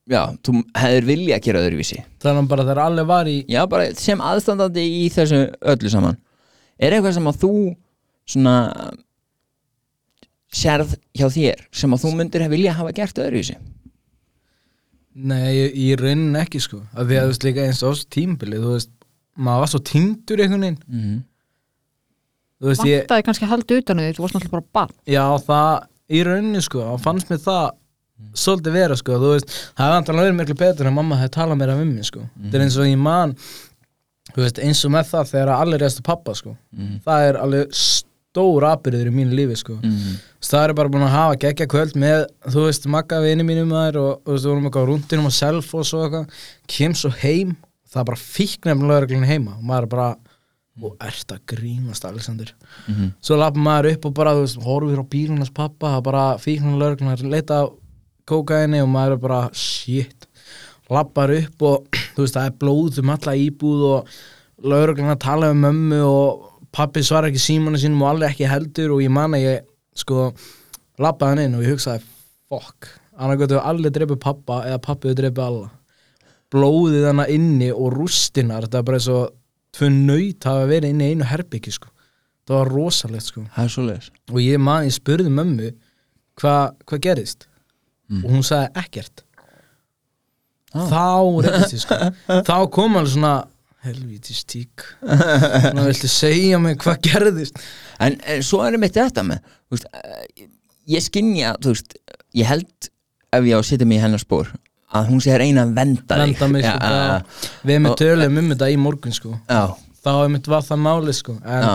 já, þú hefðir vilja að gera öðruvísi. Þannig að bara þegar allir var í já, bara sem aðstandandi í þessu öllu saman. Er eitthvað sem að þú svona sérð hjá þér sem að þú myndir vilja hafa gert öðruvísi? Nei, ég- í raunin ekki sko. Að því að þú veist líka eins og þessu tímbili þú veist, maður var svo týndur einhvern veginn. Mm -hmm. þú veist, ég, vantaði kannski að halda utan því, þú varst náttúrulega bara barn. Já það í rauninni sko, fannst mér það svolítið vera sko, veist það hefði antalega verið miklu betur en mamma hefði talað meira um mig sko, þetta er eins og ég man þú veist, eins og með það þegar allir reyðast pappa sko, það er alveg stór aðbyrður í mínu lífi sko. Mhm. það er bara búin að hafa geggja kvöld með, þú veist, makka vini mínum þær og þú veist, við vorum eitthvað á rúndinum og selfos og eitthvað, kem svo heim það er bara fíknefn lögreglun heima og maður er bara, og ert að grínast Alexander, Mhm. svo lappa maður upp og bara, þú veist, horfir á bílunars pappa það er bara fíknefn lögreglun að leita á kókaini og maður er bara shit, lappar upp og þú veist, það er blóð um alla íbúð og lögreglun að tala um mömmu og pappi svarar ekki símanu sínum og allir ekki heldur og ég man að ég sko lappaði hann inn og ég hugsaði fuck, annað gott ef allir dreipið pappa eða pappi hefur dreipið alla. Blóðið hana inni og rústinar þetta er bara eins og tvö nöyt hafa verið inni í einu herbyggi sko. Það var rosalegt sko. Og ég man, ég spurði mömmu hvað hva gerðist og hún sagði ekkert. Ah. þá reyndist ég sko. Þá kom alveg svona helvítis tík svona viltu segja mig hvað gerðist? En, en svo er mitt þetta með veist, eh, ég veist, ég held ef ég á að setja mig í hennar spór að hún sé reyna að venda þig. Já, sko, já. Við Og- tölum um þetta í morgun sko. Já, Þá hefum þetta var það máli sko En já,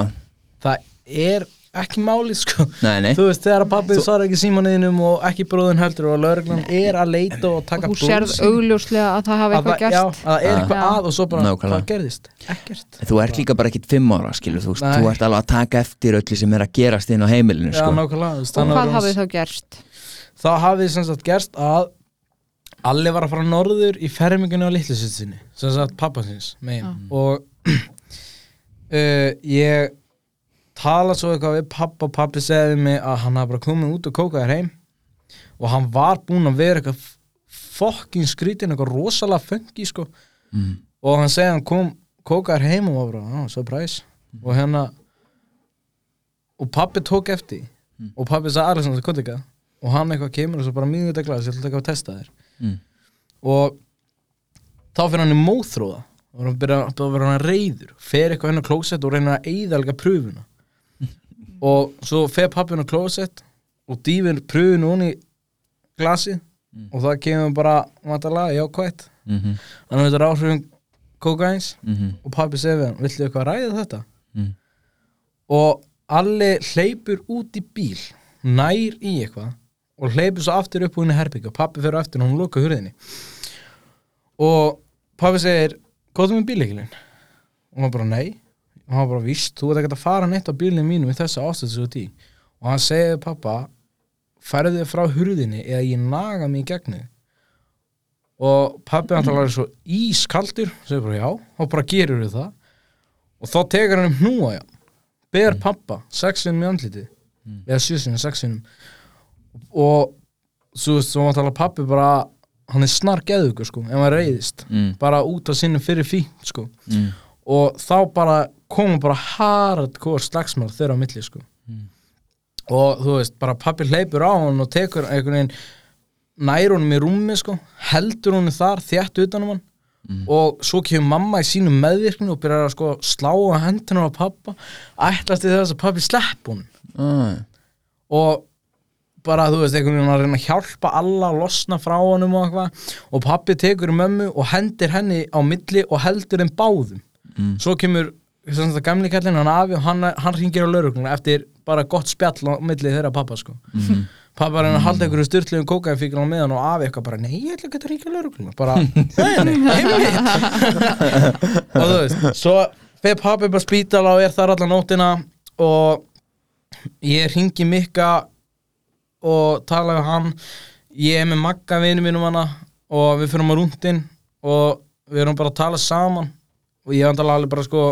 það er ekki máli sko. Nei, nei. Þú veist, þegar að pappi svarar ekki símaninum og ekki bróðun heldur og lauruglan er að leita og og taka þú sérð blóðsýni. augljóslega að það hafi Að eitthvað það- Já, gerst. að það er eitthvað Já. að og svo bara, hvað gerðist? Ekkert. Þú ert líka bara ekkit fimm ára, skilur þú veist, Nei. þú ert alveg að taka eftir öllu sem er að gerast inn á heimilinu, Já, sko. veist, og hvað að hafið þá gerst? Þá hafið sem sagt gerst að Alli var að fara norður í fermingunni á litlusitsinni sem sagt pappasins megin. Og uh, ég tala svo eitthvað við pappa og pappi segði mig að hann hafði bara komið út og kókaði heim. Og hann var búinn að vera eitthvað fokkin skrítin, eitthvað rosalega fengi sko. Mm. og hann segði að hann kom kókaði heim og var bara, ah, surprise. Og hérna og pappi tók eftir. Mm. og pappi sagði Alexander, hvað ekki og hann eitthvað kemur og svo bara mjög þetta glas ég ætla ekki að testa þér. Mm. og þá fyrir hann í móþróða og hann byrja að vera hann reyður fer eitthvað hennar klósett og reynir að eyðalga pröfuna og svo fer pappi hennar klósett og dýfir pröfunu hún í glasið og það kemur bara vantarlega jákvætt Mm -hmm. þannig að þetta er áhrifin kókains Mm -hmm. og pappi segir við hann, viltu eitthvað ræða þetta? Mm. og Alli hleypur út í bíl nær í eitthvað og hleypur svo aftur upp úr henni herbyggja og pappi fyrir aftur og hún loka hurðinni og pappi segir góðum með bíleikilin og hann bara nei og hann bara víst, þú ert ekki að fara neitt á bílinu mínum í þessa ástöðu svo tí og hann segir við pappa færðu þig frá hurðinni eða ég naga mig í gegnu og pappi hann talar svo ískaldur segir bara já, þá bara gerur við það. Og þá tekur hann um hnúa já. Ber pappa, sexinum í andlitið. Eða sjösinum, sexinum og svo veist, svo hann talar pappi bara hann er snar geðugur sko, ef hann reyðist Mm. bara út af sinni fyrir fínt sko. Mm. og þá bara koma bara hardcore slagsmál þeirra á milli sko. Og þú veist, bara pappi hleypur á hann og tekur einhvern veginn nær honum í rúmi sko heldur honum þar þétt utanum hann. Og svo kemur mamma í sínum meðvirkni og byrjar að sko slá á hendina á pappa ætlast til þess að pappi slepp honum. Ah. og bara þú veist einhvern veginn að reyna að hjálpa alla að losna frá honum og eitthvað. Og pappi tekur í mömmu og hendir henni á milli og heldur þeim báðum. Mm. svo kemur gamli kallinn hann afi og hann, hann ringir á laurugluna eftir bara gott spjall á milli þeirra pappa sko. Mhm. pappa reyna að halda einhverju styrtlegum kókaðfíkil á meðan og afi eitthvað bara nei ég ætla ekki að ringja á laurugluna bara nei nei heimilið og þú veist svo fer pappi bara á spítala og er þar alla nóttina og ég ringi Mikka og tala við hann. Ég er með Magga vinu mínum hana og við fyrir á rúndin og við erum bara að tala saman. Og ég vandala alveg bara sko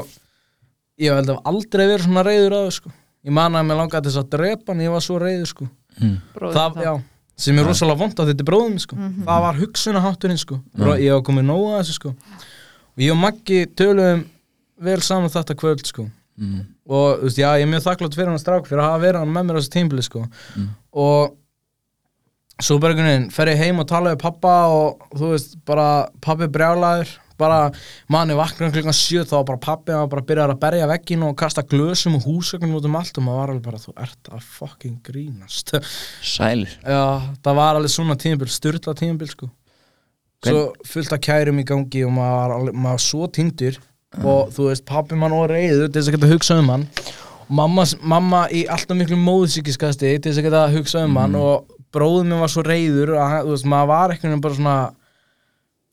ég held að aldrei verið svona reyður að sko ég man að mér langaði til þess að drepa hann ég var svo reyður sko Mm. bróðir það, já, sem er rosalega vond að þetta er bróðum sko. það var hugsunahátturinn sko. mm. ég var komið nóga þessu sko. og ég og Maggi töluðum vel saman þetta kvöld sko. Mm. og veist, já, ég er mjög þakklátt fyrir hann strák fyrir að hafa verið hann með mér á þessu tímbili sko. Mm. og svo bara fer ég heim og tala við pappa og þú veist, bara pappi brjálaður bara manni vaknar klukkan sjö þá var bara pappi að bara byrja að berja veggin og kasta glösum og húsögnum út um allt og maður var alveg bara þú ert að fucking grínast. Sælir. Já, það var alveg svona tímabil, styrla tímabil sko. Svo fullt af kærum í gangi og maður var, maður var svo tindur og þú veist, pappi mann og reyður til þess að geta hugsa um hann. Og mamma, mamma í alltaf miklu móðsíkiskasti til þess að geta hugsa um hann og bróðum minn var svo reyður að þú veist, maður var eitthvað bara svona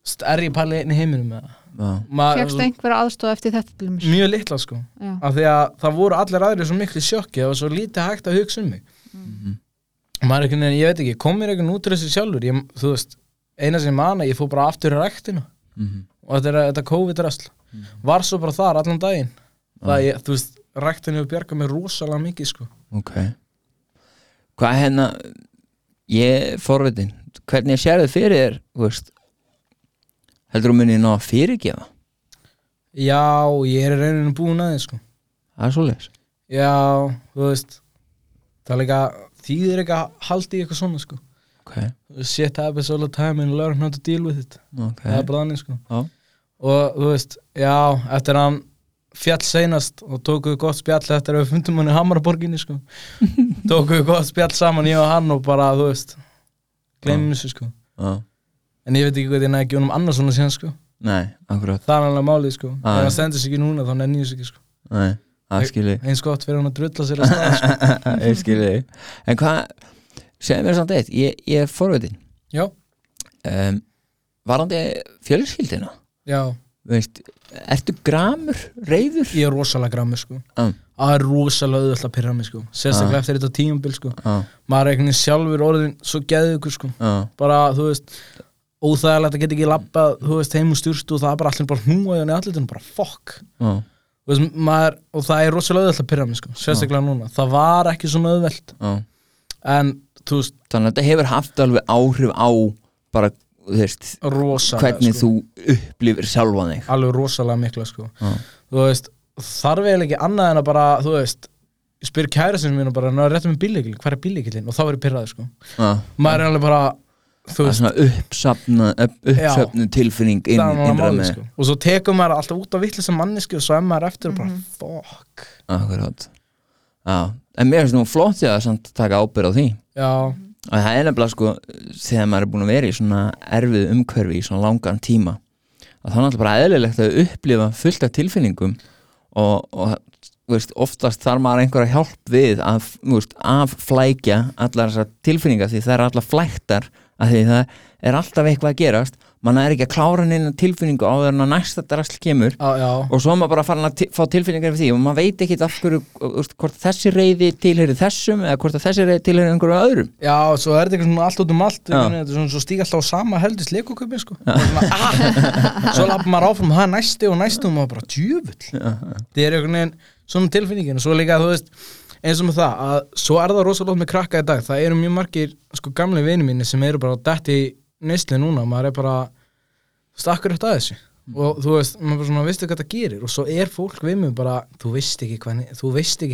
stærri pæli einn í heiminum það Fékkst einhverja aðstof eftir þetta mjög litla sko. Af því að það voru allir aðrir svo miklu sjokki það var svo lítið hægt að hugsa um mig. Maður er einhvern veginn, ég veit ekki kom mér einhvern út úr þessu sjálfur? Ég, þú veist, eina sem ég man að ég fór bara aftur í ræktina. Mhm. og þetta, er, þetta COVID-ræsl var svo bara þar allan daginn. Það ég, þú veist, ræktinu hefur bjargað mér rosalega mikið sko. Ok. Hvað hérna Ég er forvitin Hvernig sérðu fyrir þér þú veist, Heldur þú munið ná að fyrirgefa? Já, ég er reyninu búin aðeins sko. Það er svoleiðis. Já, þú veist það er líka, þýðir ekki að haldi í eitthvað svona sko. Ok, shit happens all the time and learn how to deal with it. Ok. Það er bara þannig sko. Já. og þú veist, já, eftir að hann fjall seinast og tóku við gott spjall eftir að við fundum hann í Hamaraborginni sko. Tóku við gott spjall saman ég og hann og bara, þú veist gleymum þessu sko. Já. En ég veit ekki hvað ég næði ekki honum annars svona síðan sko. Nei, akkurat. Það er alveg málið sko. Ef já. hann stendur sig ekki núna þá nenni ég sig ekki sko. Nei, það skilji. eins gott fyrir hann að drulla sér að staða sko. ég skilji. En hvað, segðu mér samt eitt ég, ég er forvitin. Já, um, varandi fjölskyldina já, veist, ertu gramur, reyður ég er rosalega grammi sko. Ah, það er rosalega auðvitað að pyrra mig sko. Sérstaklega eftir þetta tíumbil sko. Ah, maður er einhvern veginn sjálfur orðin svo geðugur sko. Ah, bara, þú veist óþægilegt að geta ekki labbað, þú veist, heim og styrstu og það er bara allir bara hnúaði hann í allir bara ah, Þú veist, maður, og það er rosalega auðvelt að pyrra mig sko, sérstaklega núna. Það var ekki svona auðvelt. Ah. en, þú veist, þannig að þetta hefur haft alveg áhrif á bara, þú veist rosalega hvernig sko, þú upplifir sjálfa þig. Alveg rosalega mikla sko. Þú veist, þarf eiginlega ekki annað en að bara, þú veist spyr kærastinu mínu bara, ná, réttum með bílíkil hvað er bílíkilinn, og þá er ég pyrraði sko. Maður er alveg bara, það er svona uppsafna upp, uppsöfnu tilfinning inn, innra með sko. Og svo tekur maður alltaf út á vitlis sem manneski og svo er maður eftir og bara, fuck. Akkurat. Já, en mér finnst nú flott því að samt taka ábyrð á því. Já, og það er nefnilega sko þegar maður er búin að vera í svona erfið umhverfi í svona langan tíma að það er náttúrulega bara eðlilegt að upplifa fullt af tilfinningum og, og þú veist, oftast þarf maður einhverja hjálp við að, þú veist, að flækja allar þessar tilfinningar því það er allar flæktar að því það er alltaf eitthvað að gerast. Mann er ekki að klára neina tilfinningu en að næsta drasl kemur. Já, já. Og svo er maður bara að ti- fá tilfinningar fyrir því og maður veit ekki af hverju úst, hvort þessi reyði tilheyri þessum eða hvort að þessi reyði tilheyri einhverju öðrum. Já, og svo er þetta eitthvað svona allt út um allt. Er svona, svo stíga alltaf á sama heldist leikuköpin sko. Ah, svo lappar maður áfram það næsti og næsti? Og maður bara djöfull. Þetta er einhvern veginn svona tilfinningin. Og svo líka þú veist eins og með það að svo er það rosalega með krakka í dag. Það eru mjög margir sko gamli vini mínu sem eru bara dætt í neysli núna. Maður er bara stakkur eftir að þessu. Og þú veist, maður bara svona veistu hvað það gerir? Og svo er fólk við mig bara þú veist ekki hvað,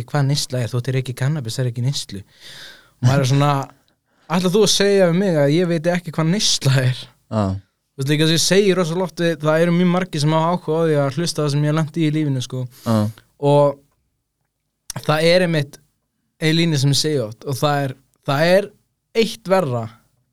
hvað neysla er þú er ekki kannabis, það er ekki neyslu. Og maður er svona ætla þú að segja við mig að ég veit ekki hvað neysla er? Já, þú veist líka þess að ég segi rosa lofti það eru mjög margir sem hafa áhuga á því að hlusta það sem ég lendi í lífinu sko. Já, og það er einmitt ein líni sem ég segi oft og það er, það er eitt verra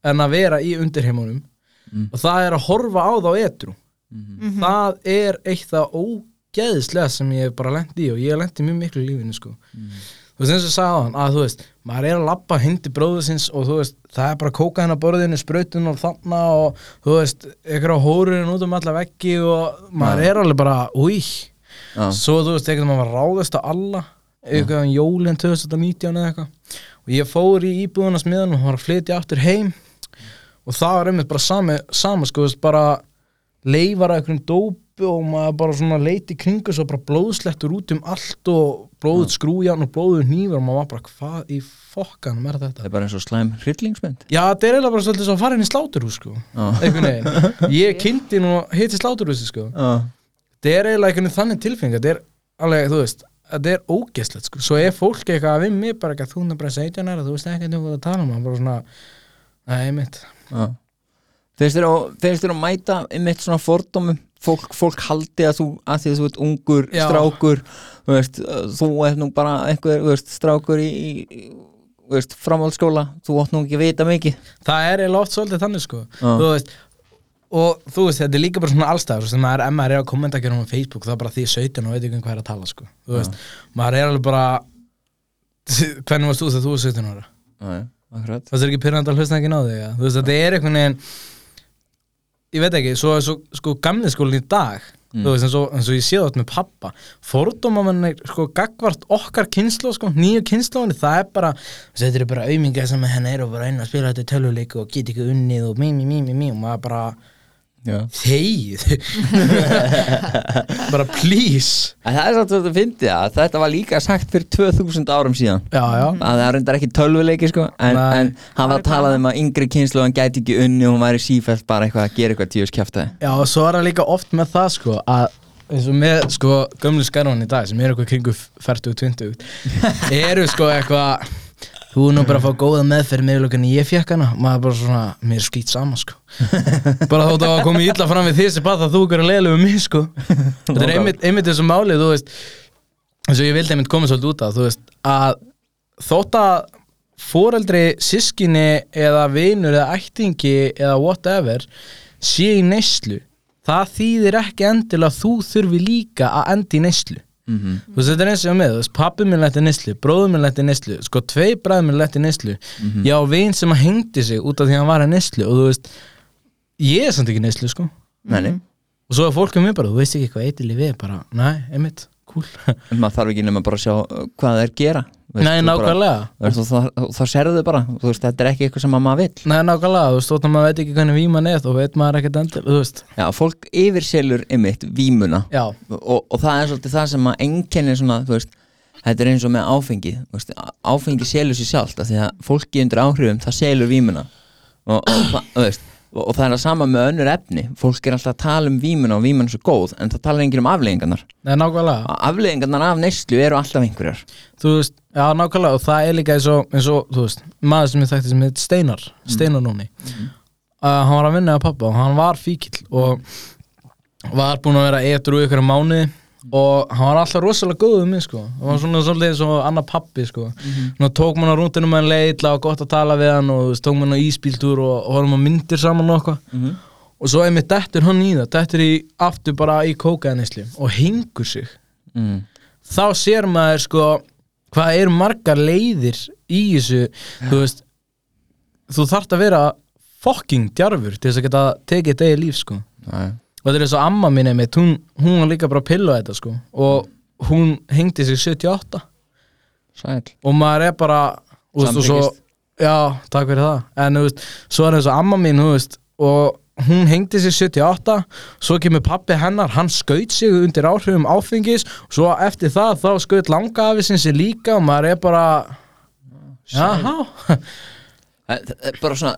en að vera í undirheimunum Mm. og það er að horfa á þá etru Mhm. það er eitt það ógeðslega sem ég hef bara lendi í og ég hef lendi mjög miklu í lífinu sko Mhm. þú veist eins og á hann að þú veist maður er að lappa hindi bróðu sinns og þú veist það er bara kóka hennar borðinu sprautun og þarna og þú veist á hórurinn út um alla veggi og maður Já. er alveg bara úi já, svo þú veist, ekkert maður ráðast á alla eitthvað um jólinn 2019 eða eitthvað. Og ég fór í íbúðuna smiðan og var að flytja aftur heim. Og það var einmitt bara sami, sama sko, veist, bara leifar að einhverjum dópu og maður bara svona leiti kringu svo bara blóðslettur út um allt og blóðut skrújan og blóðut hnífur og maður var bara hvað í fokkanum er það þetta er bara eins og slæm hryllingsmynd. Já, þetta er eiginlega bara svolítið svo að fara inn í sláturhús sko, Já, einhvern veginn. Ég kynnti nú hitti sláturhúsi sko. Já, þetta er eiginlega einhvern þannig tilfeng þetta er alveg, þú veist, þetta er ógeslegt sko. svo er fólk eitthvað við mig bara ekki að þú er bara 17 ára, þú veist ekki eitthvað að tala um hann bara svona, nei mitt já. Finnst þér að, mæta einmitt svona fordómum? Fólk, fólk haldi að þú, að því að þú ert ungur Já. strákur þú veist, þú ert nú bara einhver, þú veist, strákur í, í þú veist, framhaldsskóla þú átt nú ekki að vita mikið. Það er eiginlega oft svolítið þannig sko. Þú veist, og þú veist, þetta er líka bara svona allstæður sem maður, ef maður er að kommenta ekki á Facebook það er bara því 17 og veit ekki um hvað er að tala sko þú veist, maður er alveg bara hvernig varst þú þegar þú var 17 ára Já, akkurat það er ekki hlusta ekki á þig ja? þú veist, þetta er einhvern veginn ég veit ekki, svo, svo sko gamli skólinn í dag Mm. þú veist, eins og, eins og ég sé þetta með pappa fordóma mann sko gagvart okkar kynslu, sko, nýju kynsluðinni það er bara, þetta eru bara aumingar sem henni eru bara inn að spila þetta töluleiku og get ekki unnið og mí, mí, mí, mí, mí og maður bara. Þegið bara please. En það er satt að fyndi að þetta var líka sagt fyrir 2000 árum síðan. Já, já, að það er reyndar ekki tölvuleiki sko en, Nei. en hann var að tala um að yngri kynslu hann gæti ekki unni og hún væri sífælt bara eitthvað að gera eitthvað tíus kjaftaði já, og svo er það líka oft með það, sko, að eins og með, sko, gömlu skarvan í dag sem eru eitthvað kringu 40-20 eru, sko, eitthvað þú er nú bara að fá góða meðferð með lökunni ég fekk hana, maður bara svona mér er skýt sama, sko. Bara þótt að koma illa fram við því sem bara það þú að leiðlega um mig, sko. Þetta er einmitt, einmitt þessu máli, þú veist. Eins og ég vildi einmitt koma svolítið út af, þú veist að þótt að foreldri, sískinni eða vinur eða ættingi eða whatever sé í neyslu það þýðir ekki endilega að þú þurfi líka að enda í neyslu Mhm. þú veist þetta er eins og með, pappi minn lætti neyslu bróður minn lætti neyslu, sko tvei bræður minn lætti neyslu, Mhm. ég á vin sem að hengdi sig út af því að hann var að neyslu og þú veist, ég er samt ekki neyslu sko. Menni, og svo er fólk um mig bara, þú veist ekki hvað eitthvað við bara, næ, einmitt, cool. En maður þarf ekki bara að sjá uh, hvað þeir gera. Veist, nei, þú nákvæmlega. Þú þá- serðu þau bara. Þú veist, þetta er ekki eitthvað sem að maður vill. Nei, nákvæmlega, þú veist, þótt að maður veit ekki hvernig víman er þá veit maður ekkert endur, þú veist. Já, fólk yfirselur ymitt vímuna. Já, og, og það er svolítið það sem að einkennir svona, þú veist, þetta er eins og með áfengi. Þú veist, áfengi selur sér sjálft því að fólki undir áhrifum, það selur vímuna. Og, og, það- þú veist, og, það er að sama með önnur efni. Fólk er alltaf að tala um vímuna og vímuna er svo góð en það tala enginn um afleggingarnar nei, nákvæmlega. Afleggingarnar af neyslu eru alltaf einhverjar. Þú veist, já, nákvæmlega og það er líka eins og, eins og þú veist, maður sem ég þekkti sem heit Steinar, Steinar núni. Uh, hann var að vinna að pappa og hann var fíkill og var búinn að vera etru ykkur mánuði og hann var alltaf rosalega góð um mig sko. Hann var svona svolítið eins og annar pappi sko. Nú tók mann á rúndinu með hann leitla og gott að tala við hann og tók mann á íspíltúr og, og horfum á myndir saman og eitthvað. Og svo einmitt dettur hann í það dettur í aftur bara í kókaðanisli og hengur sig. Mm. þá sér maður sko hvað eru margar leiðir í þessu þú veist þú þarft að vera fucking djarfur til þess að geta tekið degi líf sko. Nei. og þetta er eins og amma mín einmitt hún, hún var líka bara að pilla þetta sko. Og hún hengdi sig 78 Sæl og maður er bara veist, og svo, já, takk fyrir það. En þú veist, svo er eins og amma mín þú veist, og hún hengdi sig 78 svo kemur pappi hennar hann skaut sig undir áhrifum áfengis svo eftir það þá skaut langa af þessi líka og maður er bara eh, bara svona,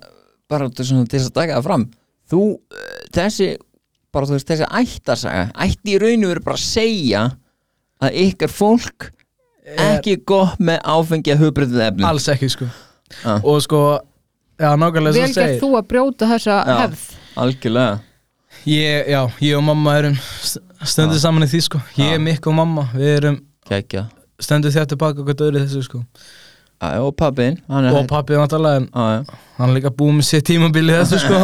bara svona, til þess að taka það fram. Þú, eh, þessi bara þú veist, þessi ættarsaga ætti í rauninu verið bara að segja að ykkar fólk ekki gott með áfengi að hugbreytið efni alls ekki sko. Ah. og sko, já, nákvæmlega Vel segir. þú að brjóta þessa Já. hefð algjörlega ég, já, ég og mamma erum st- stöndum saman í því sko ég, Já. Mikk og mamma, við erum Kækja. stöndum þér tilbaka okkur döðri þessu sko Já, og pappin hann og pappi vantarlega en já. hann er líka búið með sér tímabili þessu sko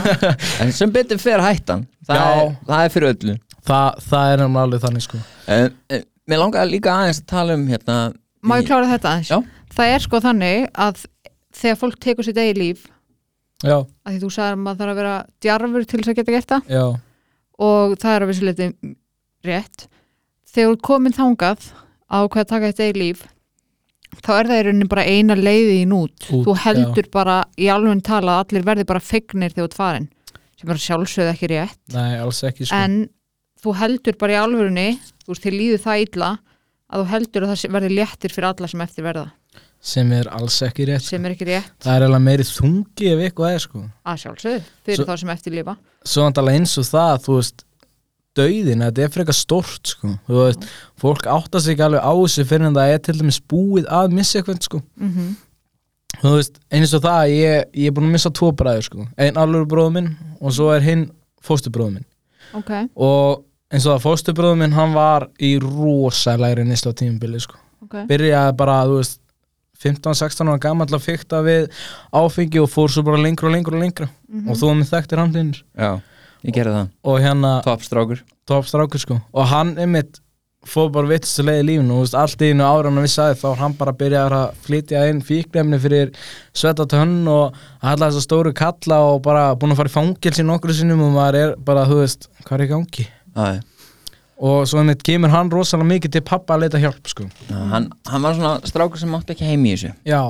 en sem betur fer hættan það, er, það er fyrir öllu Þa, það er nefnilega alveg þannig sko uh, uh, mér langar líka aðeins að tala um hérna Má ég klára þetta aðeins? Já. Það er sko þannig að þegar fólk tekur sitt eigi líf já, að því þú sagðir að maður þarf að vera djarfur til þess að geta gert það. Já, og það er að vissu leiti rétt. Þegar þú komin þangað á hvað að taka þetta eigi líf þá er það í rauninni bara eina leiði í nút Út, þú heldur bara í alveg tala að allir verði bara fegnir þegar þú ert farin sem er sjálfsögð ekki rétt. Nei, alls ekki sko. En þú heldur bara í alvörunni þú veist, þið líður það illa að þú heldur að það verði léttir fyrir alla sem eftir verða sem er alls ekki rétt sem er ekki rétt. það er alveg meiri þungi ef eitthvað er sko. Að sjálfsögðu fyrir þá sem eftir lifa. Svo vantarlega eins og það, þú veist dauðin, þetta er frekar stórt sko. Þú veist, fólk átta sig ekki alveg á þessu fyrir en það er til dæmis búið að missa eitthvað sko. Mm þú veist, eins og það, ég, ég er búin að missa tvo bræður sko, einn alveg bróður minn og svo er hinn fóstubróður minn. Ok, og eins og það fóstubróður minn, hann var í rosalegri nýsla tímubili sko. Ok. Byrjaði bara, þú veist 15-16 ára gamall að fykta við áfengi og fór svo bara lengra og lengra og lengra. Og þú var með þekktir handlinir já, ég gerði það. Og hérna toppstrákur toppstrákur sko. Og hann einmitt fór bara vitstu leið í lífinu. Og þú veist, allt í einu ára hann við sagði þá var hann bara að byrja að flytja inn fíknefni fyrir svetta tönn og alla þessa stóru kalla og bara búin að fara í fangelsi nokkru sinnum og maður er bara, þú veist, hvað er í gangi? Já, og svo einmitt kemur hann rosalega mikið til pappa að leita hjálp sko. Já, hann, hann var svona strákur sem átti ekki heim í þessu. Já,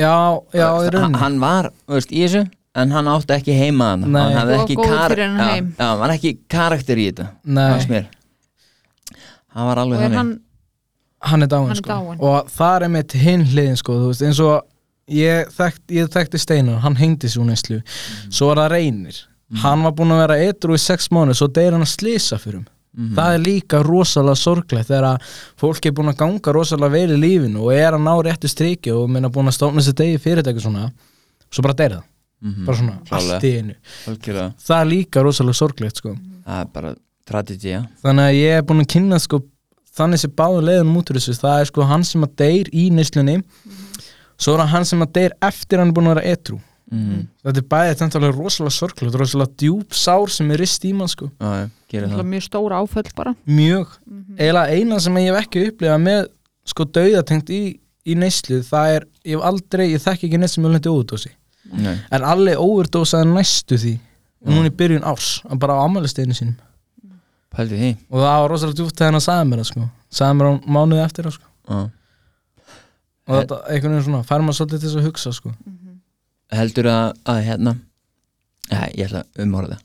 já, já, í hann, hann var, veist, í þessu en hann átti ekki heima hann Nei. hann hann já, já, hann var ekki karakter í þetta Nei. hann var alveg hann hann er dáin, Hann sko. dáinn. og það er einmitt hinn hliðin sko, veist, eins og ég, þekkt, ég þekkti Steinar, hann hengdi svo neyslu. Svo var það reynir. Hann var búinn að vera eitru í sex mánu svo deyr hann að slisa fyrir um það er líka rosalega sorglegt þegar að fólk er búinn að ganga rosalega vel í lífinu og er að ná réttu striki og minna búinn að stofna sér degi fyrirtæki svona svo bara deyr það, Mhm, bara svona klárlega. allt í einu, algjörlega. það er líka rosalega sorglegt sko. Það er bara tragedía þannig að ég er búinn að kynna sko þannig sem báðu leiðunum út úr þessu. Það er sko hann sem að deyr í neyslunni svo er hann sem að deyr eftir hann er búinn að vera etru mm. þetta er bæðið þetta er alveg rosalega er rosalega djúb sár sem er rist í mann sko, það. er mjög stóra áföll bara. Mjög. Mhm. eiginlega eina sem ég hef ekki upplifað með sko dauðatengt í, í neyslu það er, ég hef aldrei, ég þekki ekki neitt sem er lendi óverdósi, Nei. en allir óverdósaði næstu því, og núna í byrjun árs bara á ammælisteginu sínum. Pældi því. Og það var rosalega djúpt þegar hann sagði mér það sko, sagði mér á mánuði eftir það sko. Já. og þetta einhvern veginn svona, fær maður svolítið til þess að hugsa sko heldur að, að hérna ja, ég ætla að umhorða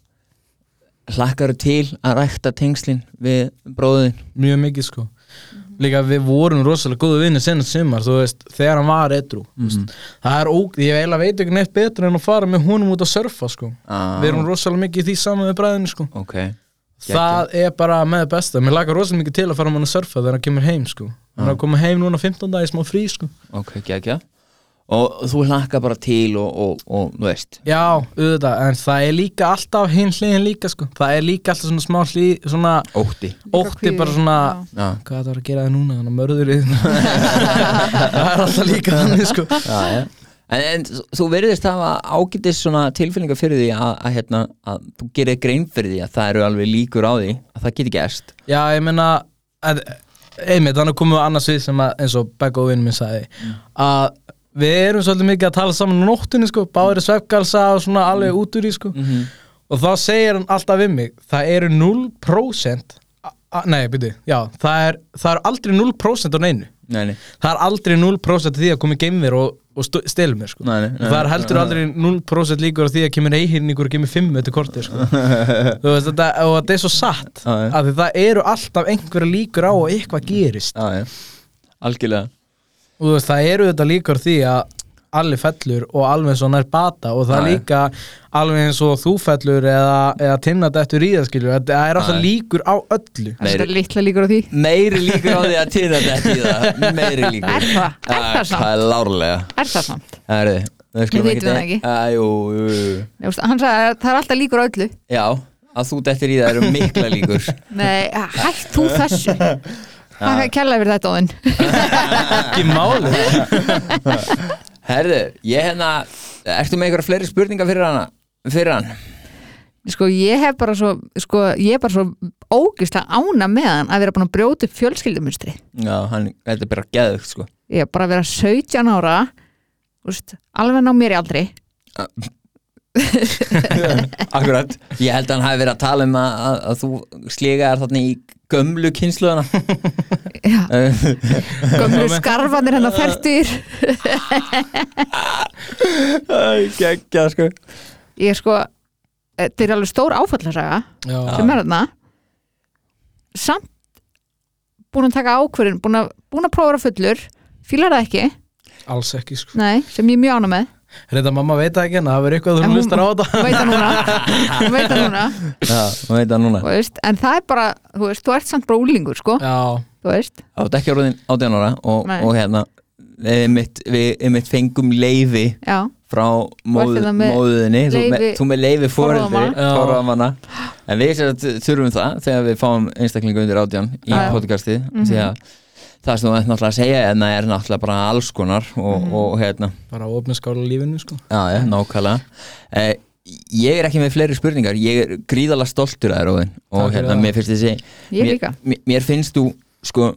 hlakkar til að rækta tengslin við bróðin mjög mikið sko. Líka við vorum rosalega góðu vinni senast sumar þú veist, þegar hann var edru Mhm. það er óg, ég eiginlega veit ekki neitt betur en að fara með honum út að surfa sko. Ah, við erum rosalega mikið í því saman við bræðinu sko. Ok, það er bara með það besta. Mér lakar rosalega mikið til að fara með hann að surfa þegar hann kemur heim sko. Hann er að koma heim núna 15 dagi smá frí sko. Ok, geggja og þú hlakkar bara til og, og, og þú veist. Já, auðvitað, en það er líka alltaf hinn hliðin líka sko. Það er líka alltaf svona smá hlið svona ótti. Ótti bara svona já, hvað það var að gera það núna, þannig að mörðurinn það er alltaf líka þannig sko. Já, já. En, en þú verðist hafa ágætis svona tilfinningar fyrir því að, að, hérna, að þú gerir grein fyrir því að það eru alveg líkur á því að það geti gerst. Já, ég meina að, einmitt, þannig komum við annars við sem að, eins og Beggo vinn minn sagði að við erum svolítið mikið að tala saman á nóttunni sko, báður svefgalsa og svona alveg út úr í sko. -hmm. og þá segir hann alltaf við mig það eru 0% a- a- nei, byrju, já, það er, það er aldrei 0% á neinu. Nei, nei, það er aldrei 0% af því að komi geimver og, og stelur mér sko. Nei, nei, og það er heldur aldrei 0% líkur því að kemur einhyrningur og kemur 5 eftir korti sko. Þú veist, þetta, og þetta er svo satt að það eru alltaf einhverja líkur á að eitthvað gerist. Algjörlega og þú veist, það eru þetta líkur á því að allir fellur og alveg eins og nær bata og það er líka alveg eins og þú fellur eða, eða tinnat eftir í það skilur. Það er alltaf líkur á öllu. Það er litla líkur á því. Meiri líkur á því að týna þetta í það. Meiri líkur. Er það? Er það samt? það er lárlega. Er það samt? það er þið Við vitum það ekki. Jú, jú, jú. Ég veist, Hann sagði að það er alltaf líkur á öllu. Já, að þú dettir í það eru mikla líkur. Nei, hætt þú þessu Það er kærlega fyrir þetta óðinn? Ekki máli herðu, ég hérna ertu með einhverja fleiri spurningar fyrir hana fyrir hann? Sko ég hef bara svo sko, ég er bara svo ógislega ána með hann að vera búin að brjóta upp fjölskyldumustri já, hann, þetta er bara geðugt sko. Ég er bara að vera 17 ára úst, alveg ná mér í aldri akkurat, ég held að hann hafi verið að tala um að, að, að þú sligaðar þarna í gömlu kynsluðana Já, gömlu skarfanir hennar færtur geggja sko. Ég er sko þetta er alveg stór áfallasaga sem er þarna. Samt búin að taka ákvörðin búin að, búin að prófa að fullur. Fílar það ekki, alls ekki sko. Nei, sem ég er mjög ána með Reynda mamma veit það ekki en það verður eitthvað þú hún- hlustar á þetta veit það núna hún veit það núna já, þú veit það núna þú veist, en það er bara, þú veist, þú ert samt bara úlingur sko, Já, þú veist á ekki áraðin átján ára og, Nei. og hérna við mitt, við einmitt fengum leifi já, frá móð, með móðinni þú, með, leyfi þú með forráðamanna? Já. forráðamanna. en við þurfum það þegar við fáum einstaklingu undir átján í Já, já. podcasti því að það sem þú ert náttúrulega að segja en það er náttúrulega bara alls konar og, Mhm. og hérna, bara opna skála lífinu sko. Já, já, nákvæmlega. Eh, ég er ekki með fleiri spurningar. Ég er gríðalega stoltur að þér og hérna, mér finnst þessi mér, mér, mér finnst þú sko,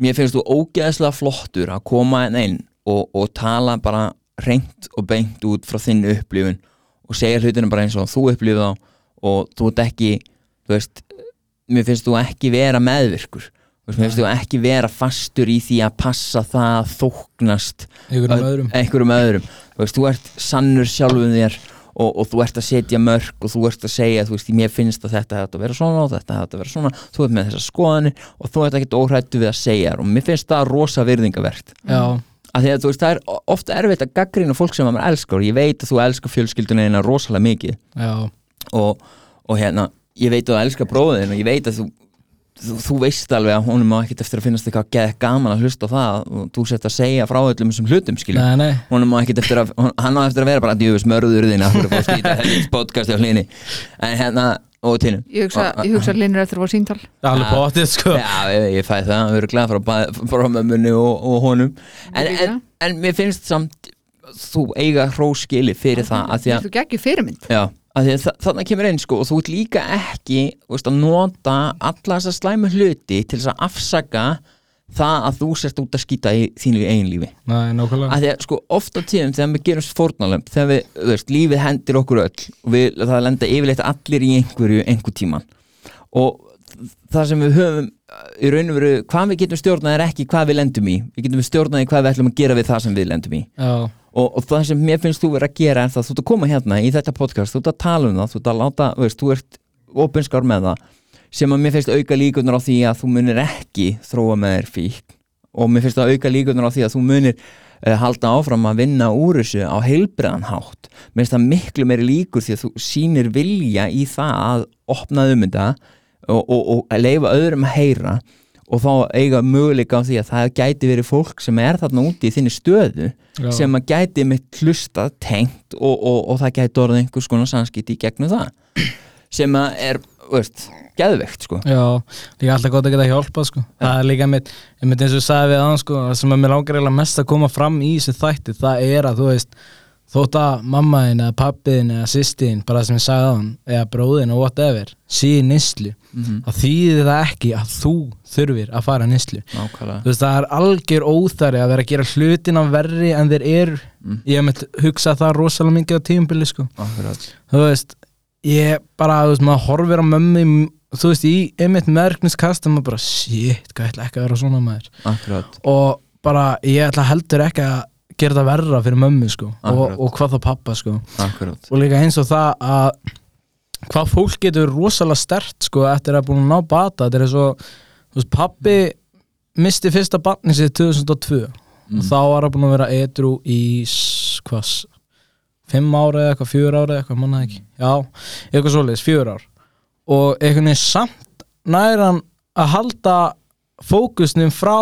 mér finnst þú ógeðslega flottur að koma inn inn og, og tala bara reynt og beint út frá þinn upplifun og segja hlutinu bara eins og þú upplifið þá og þú ert ekki þú veist, mér finnst þú ekki vera meðvirkur veist, ekki vera fastur í því að passa það að þóknast einhverjum öðrum. einhverjum öðrum. Þú veist, þú ert sannur sjálfum þér og, og þú ert að setja mörg og þú ert að segja, þú veist, mér finnst að þetta hægt að vera svona og þetta hægt að vera svona. Þú ert með þessar skoðanir og þú ert ekkert óhrættu við að segja og mér finnst það rosa virðingavert af því að þú veist, það er ofta erfitt að gaggrina fólk sem að maður elskar og ég veit að þú elskar fjölskylduna eina rosalega mikið. Og, og hérna, ég veit að þú elskar bróðin og ég veit að þú þú, þú veist alveg að honum má ekkert eftir að finnast eitthvað geð gaman að hlusta á það og þú sért að segja frá öllum þessum hlutum skilja nei, nei. Honum má ekkert eftir að hon- hann á eftir að vera bara djöfus mörður þín að þú eru að skýta helvits podcast á hlýni en hérna, og tínum ég hugsa, ég hugsa Linur eftir að fá síntal Alveg Já. bóttið sko. Já, ég, ég fæ það, við erum glæð frá, frá mömmunni og, og honum. En, en, en mér finnst samt þú eiga hróskili fyrir það að því að Þú geggjur fyrirmynd? Já, að því að þa- þarna kemur einn sko og þú ert líka ekki veist, að nota alla þessa slæmu hluti til þess að afsaka það að þú sért út að skýta í þínu eigin lífi. Nei, nákvæmlega. Að því að sko ofta tíðum þegar við gerum fórnalömp þegar við, þú veist, lífið hendir okkur öll og við, það lenda yfirleitt allir í einhverju einhver tíman og það sem við höfum í raun og veru, hvað við getum stjórnað er ekki hvað við lendum í, við getum stjórnað í hvað við ætlum að gera við það sem við lendum í. Já, og, og það sem mér finnst þú vera að gera er það þú ert að koma hérna í þetta podcast, þú ert að tala um það þú ert að láta, veist, þú ert opinskár með það sem að mér finnst auka líkunar á því að þú munir ekki þróa með þér fík og mér finnst það auka líkunar á því að þú munir uh, halda áfram að vinna úr þessu á heilbreðan hátt. Mér finnst það miklu meiri líkur því að þú sýnir vilja í það að opna um þetta og, og, og leifa öðrum að heyra og þá eiga möguleika á því að það gæti verið fólk sem er þarna úti í þinni stöðu já, sem að gæti mitt hlusta tengt og, og, og það gæti orðið einhvers konar samskipti í gegnum það sem að er, veist, geðveikt sko. Já Líka alltaf gott að geta hjálpað sko. Það er líka mitt, mitt eins og ég sagði við aðan sko sem að mér langar eiginlega mest að koma fram í þessu þætti Það er að þú veist Þótt að mammaðin eða pappiðin eða sýstin bara sem ég sagði aðan eða bróðin og whatever í nýslu Mhm. þá þýðir það ekki að þú þurfir að fara nýslu þú veist það er algjör óþæri að vera að gera hlutina verri en þeir eru Mm. ég hef með hugsa það rosalega mikið á tíumbili sko Akkurat. þú veist ég bara, þú veist, maður horfir á mömmu í- þú veist, í einmitt meðrkniskast og maður bara, shit, hvað ég ætla ekki að vera svona maður Akkurat og bara, ég ætla heldur ekki að gera það verra fyrir mömmu, sko og, og hvað þá pappa, sko. Akkurat. Og líka eins og það að hvað fólk getur rosalega stert, sko, eftir að búin að ná bata, þetta er eins og þú veist, pappi misti fyrsta barni sér 2002 og þá var hann búin að vera edru í hvað, s- fimm ára eða eitthvað, fjör ára eða eitthvað, manna ekki. Já, eitthvað svoleiðis, fjör ár. Og einhvern veginn samt nær hann að halda fókusnum frá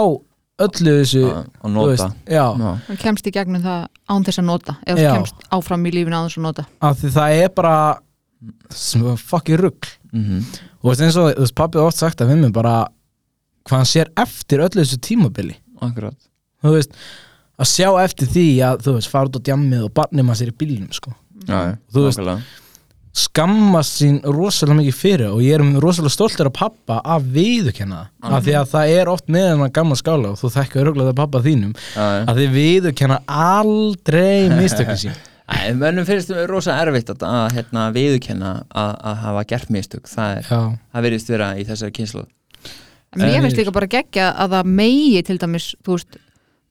öllu þessu að að þú nota veist, já, Já. Hann kemst í gegnum það án þess að nota eða kemst áfram í lífinu án þess að nota af því það er bara fucking rugg Mhm. og veist, eins og þú veist, pappi har oft sagt að við mig bara hvað hann sér eftir öllu þessu tímabili Akkurat þú veist, að sjá eftir því að þú veist, fara út á djammið og barnið maður sér í bílnum sko. Já, já, Þú veist- nákvæmlega. Skammast sín rosalega mikið fyrir og ég er rosalega stoltur af pappa að viðurkenna það. Af því að það er oft með hennar gamla skála og þú þekkir örgulega það pappa þínum. Að þið viðurkenna aldrei mistökkum sín Æ, mönnum finnst það rosa erfitt að, að hérna, viðurkenna að, að hafa gert mistök. Það, er, það verðist vera í þessari kynslu mér finnst líka bara geggja að það megi til dæmis, þú veist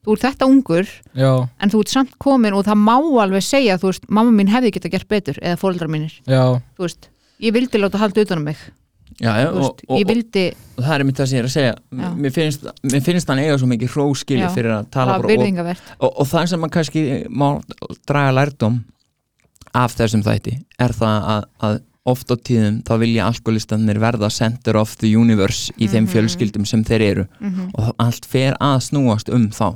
þú ert þetta ungur, já, en þú ert samt komin og það má alveg segja, þú veist mamma mín hefði geta gert betur, eða fóldrar mínir. Veist, ég vildi láta halda utan um mig. Já, já, og, veist, og, ég vildi og það er mitt það sem ég er að segja. Mér finnst, mér finnst hann eiga svo mikið hróskili fyrir að tala bara og, og, og það sem maður kannski má draga lærdóm af þessum þætti er það að, að oft á tíðum þá vilja alkoholistanir verða center of the universe í þeim fjölskyldum sem þeir eru. Mhm. og allt fer að snúast um þá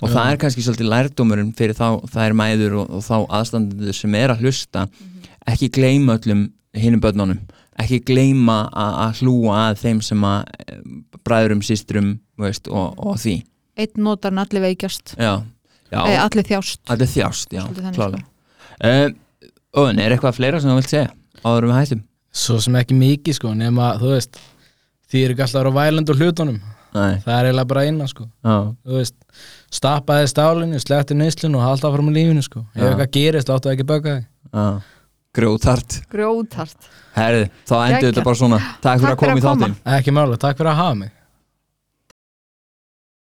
og Já. það er kannski svolítið lærdómurinn fyrir þá þær mæður og, og þá aðstandendur sem er að hlusta. Ekki gleyma öllum hinum börnunum. Ekki gleyma að, að hlúa að þeim sem að eh, bræðurum, systrum veist, og, og því. Einn notar allir veikjast. Já, já. Eða allir þjást. Er þjást, já, Svolítið þannig, klálega. uh, Óðin, er eitthvað fleira sem þú vilt segja áður við hættum? svo sem ekki mikið sko nema þú veist því er ekki alltaf að vera vælend og hlutunum. Nei, það er eiginlega bara eina sko. Já, þú veist, stappaði stálinu, sletti neyslinu og halda áfram í lífinu sko. Ef Já. eitthvað gerist, láttu það ekki böka þig já. Grjótart grjótart Herði, þá endur þetta bara svona. Takk fyrir að Takk fyrir koma í að koma. þáttinn. Ekki mála, takk fyrir að hafa mig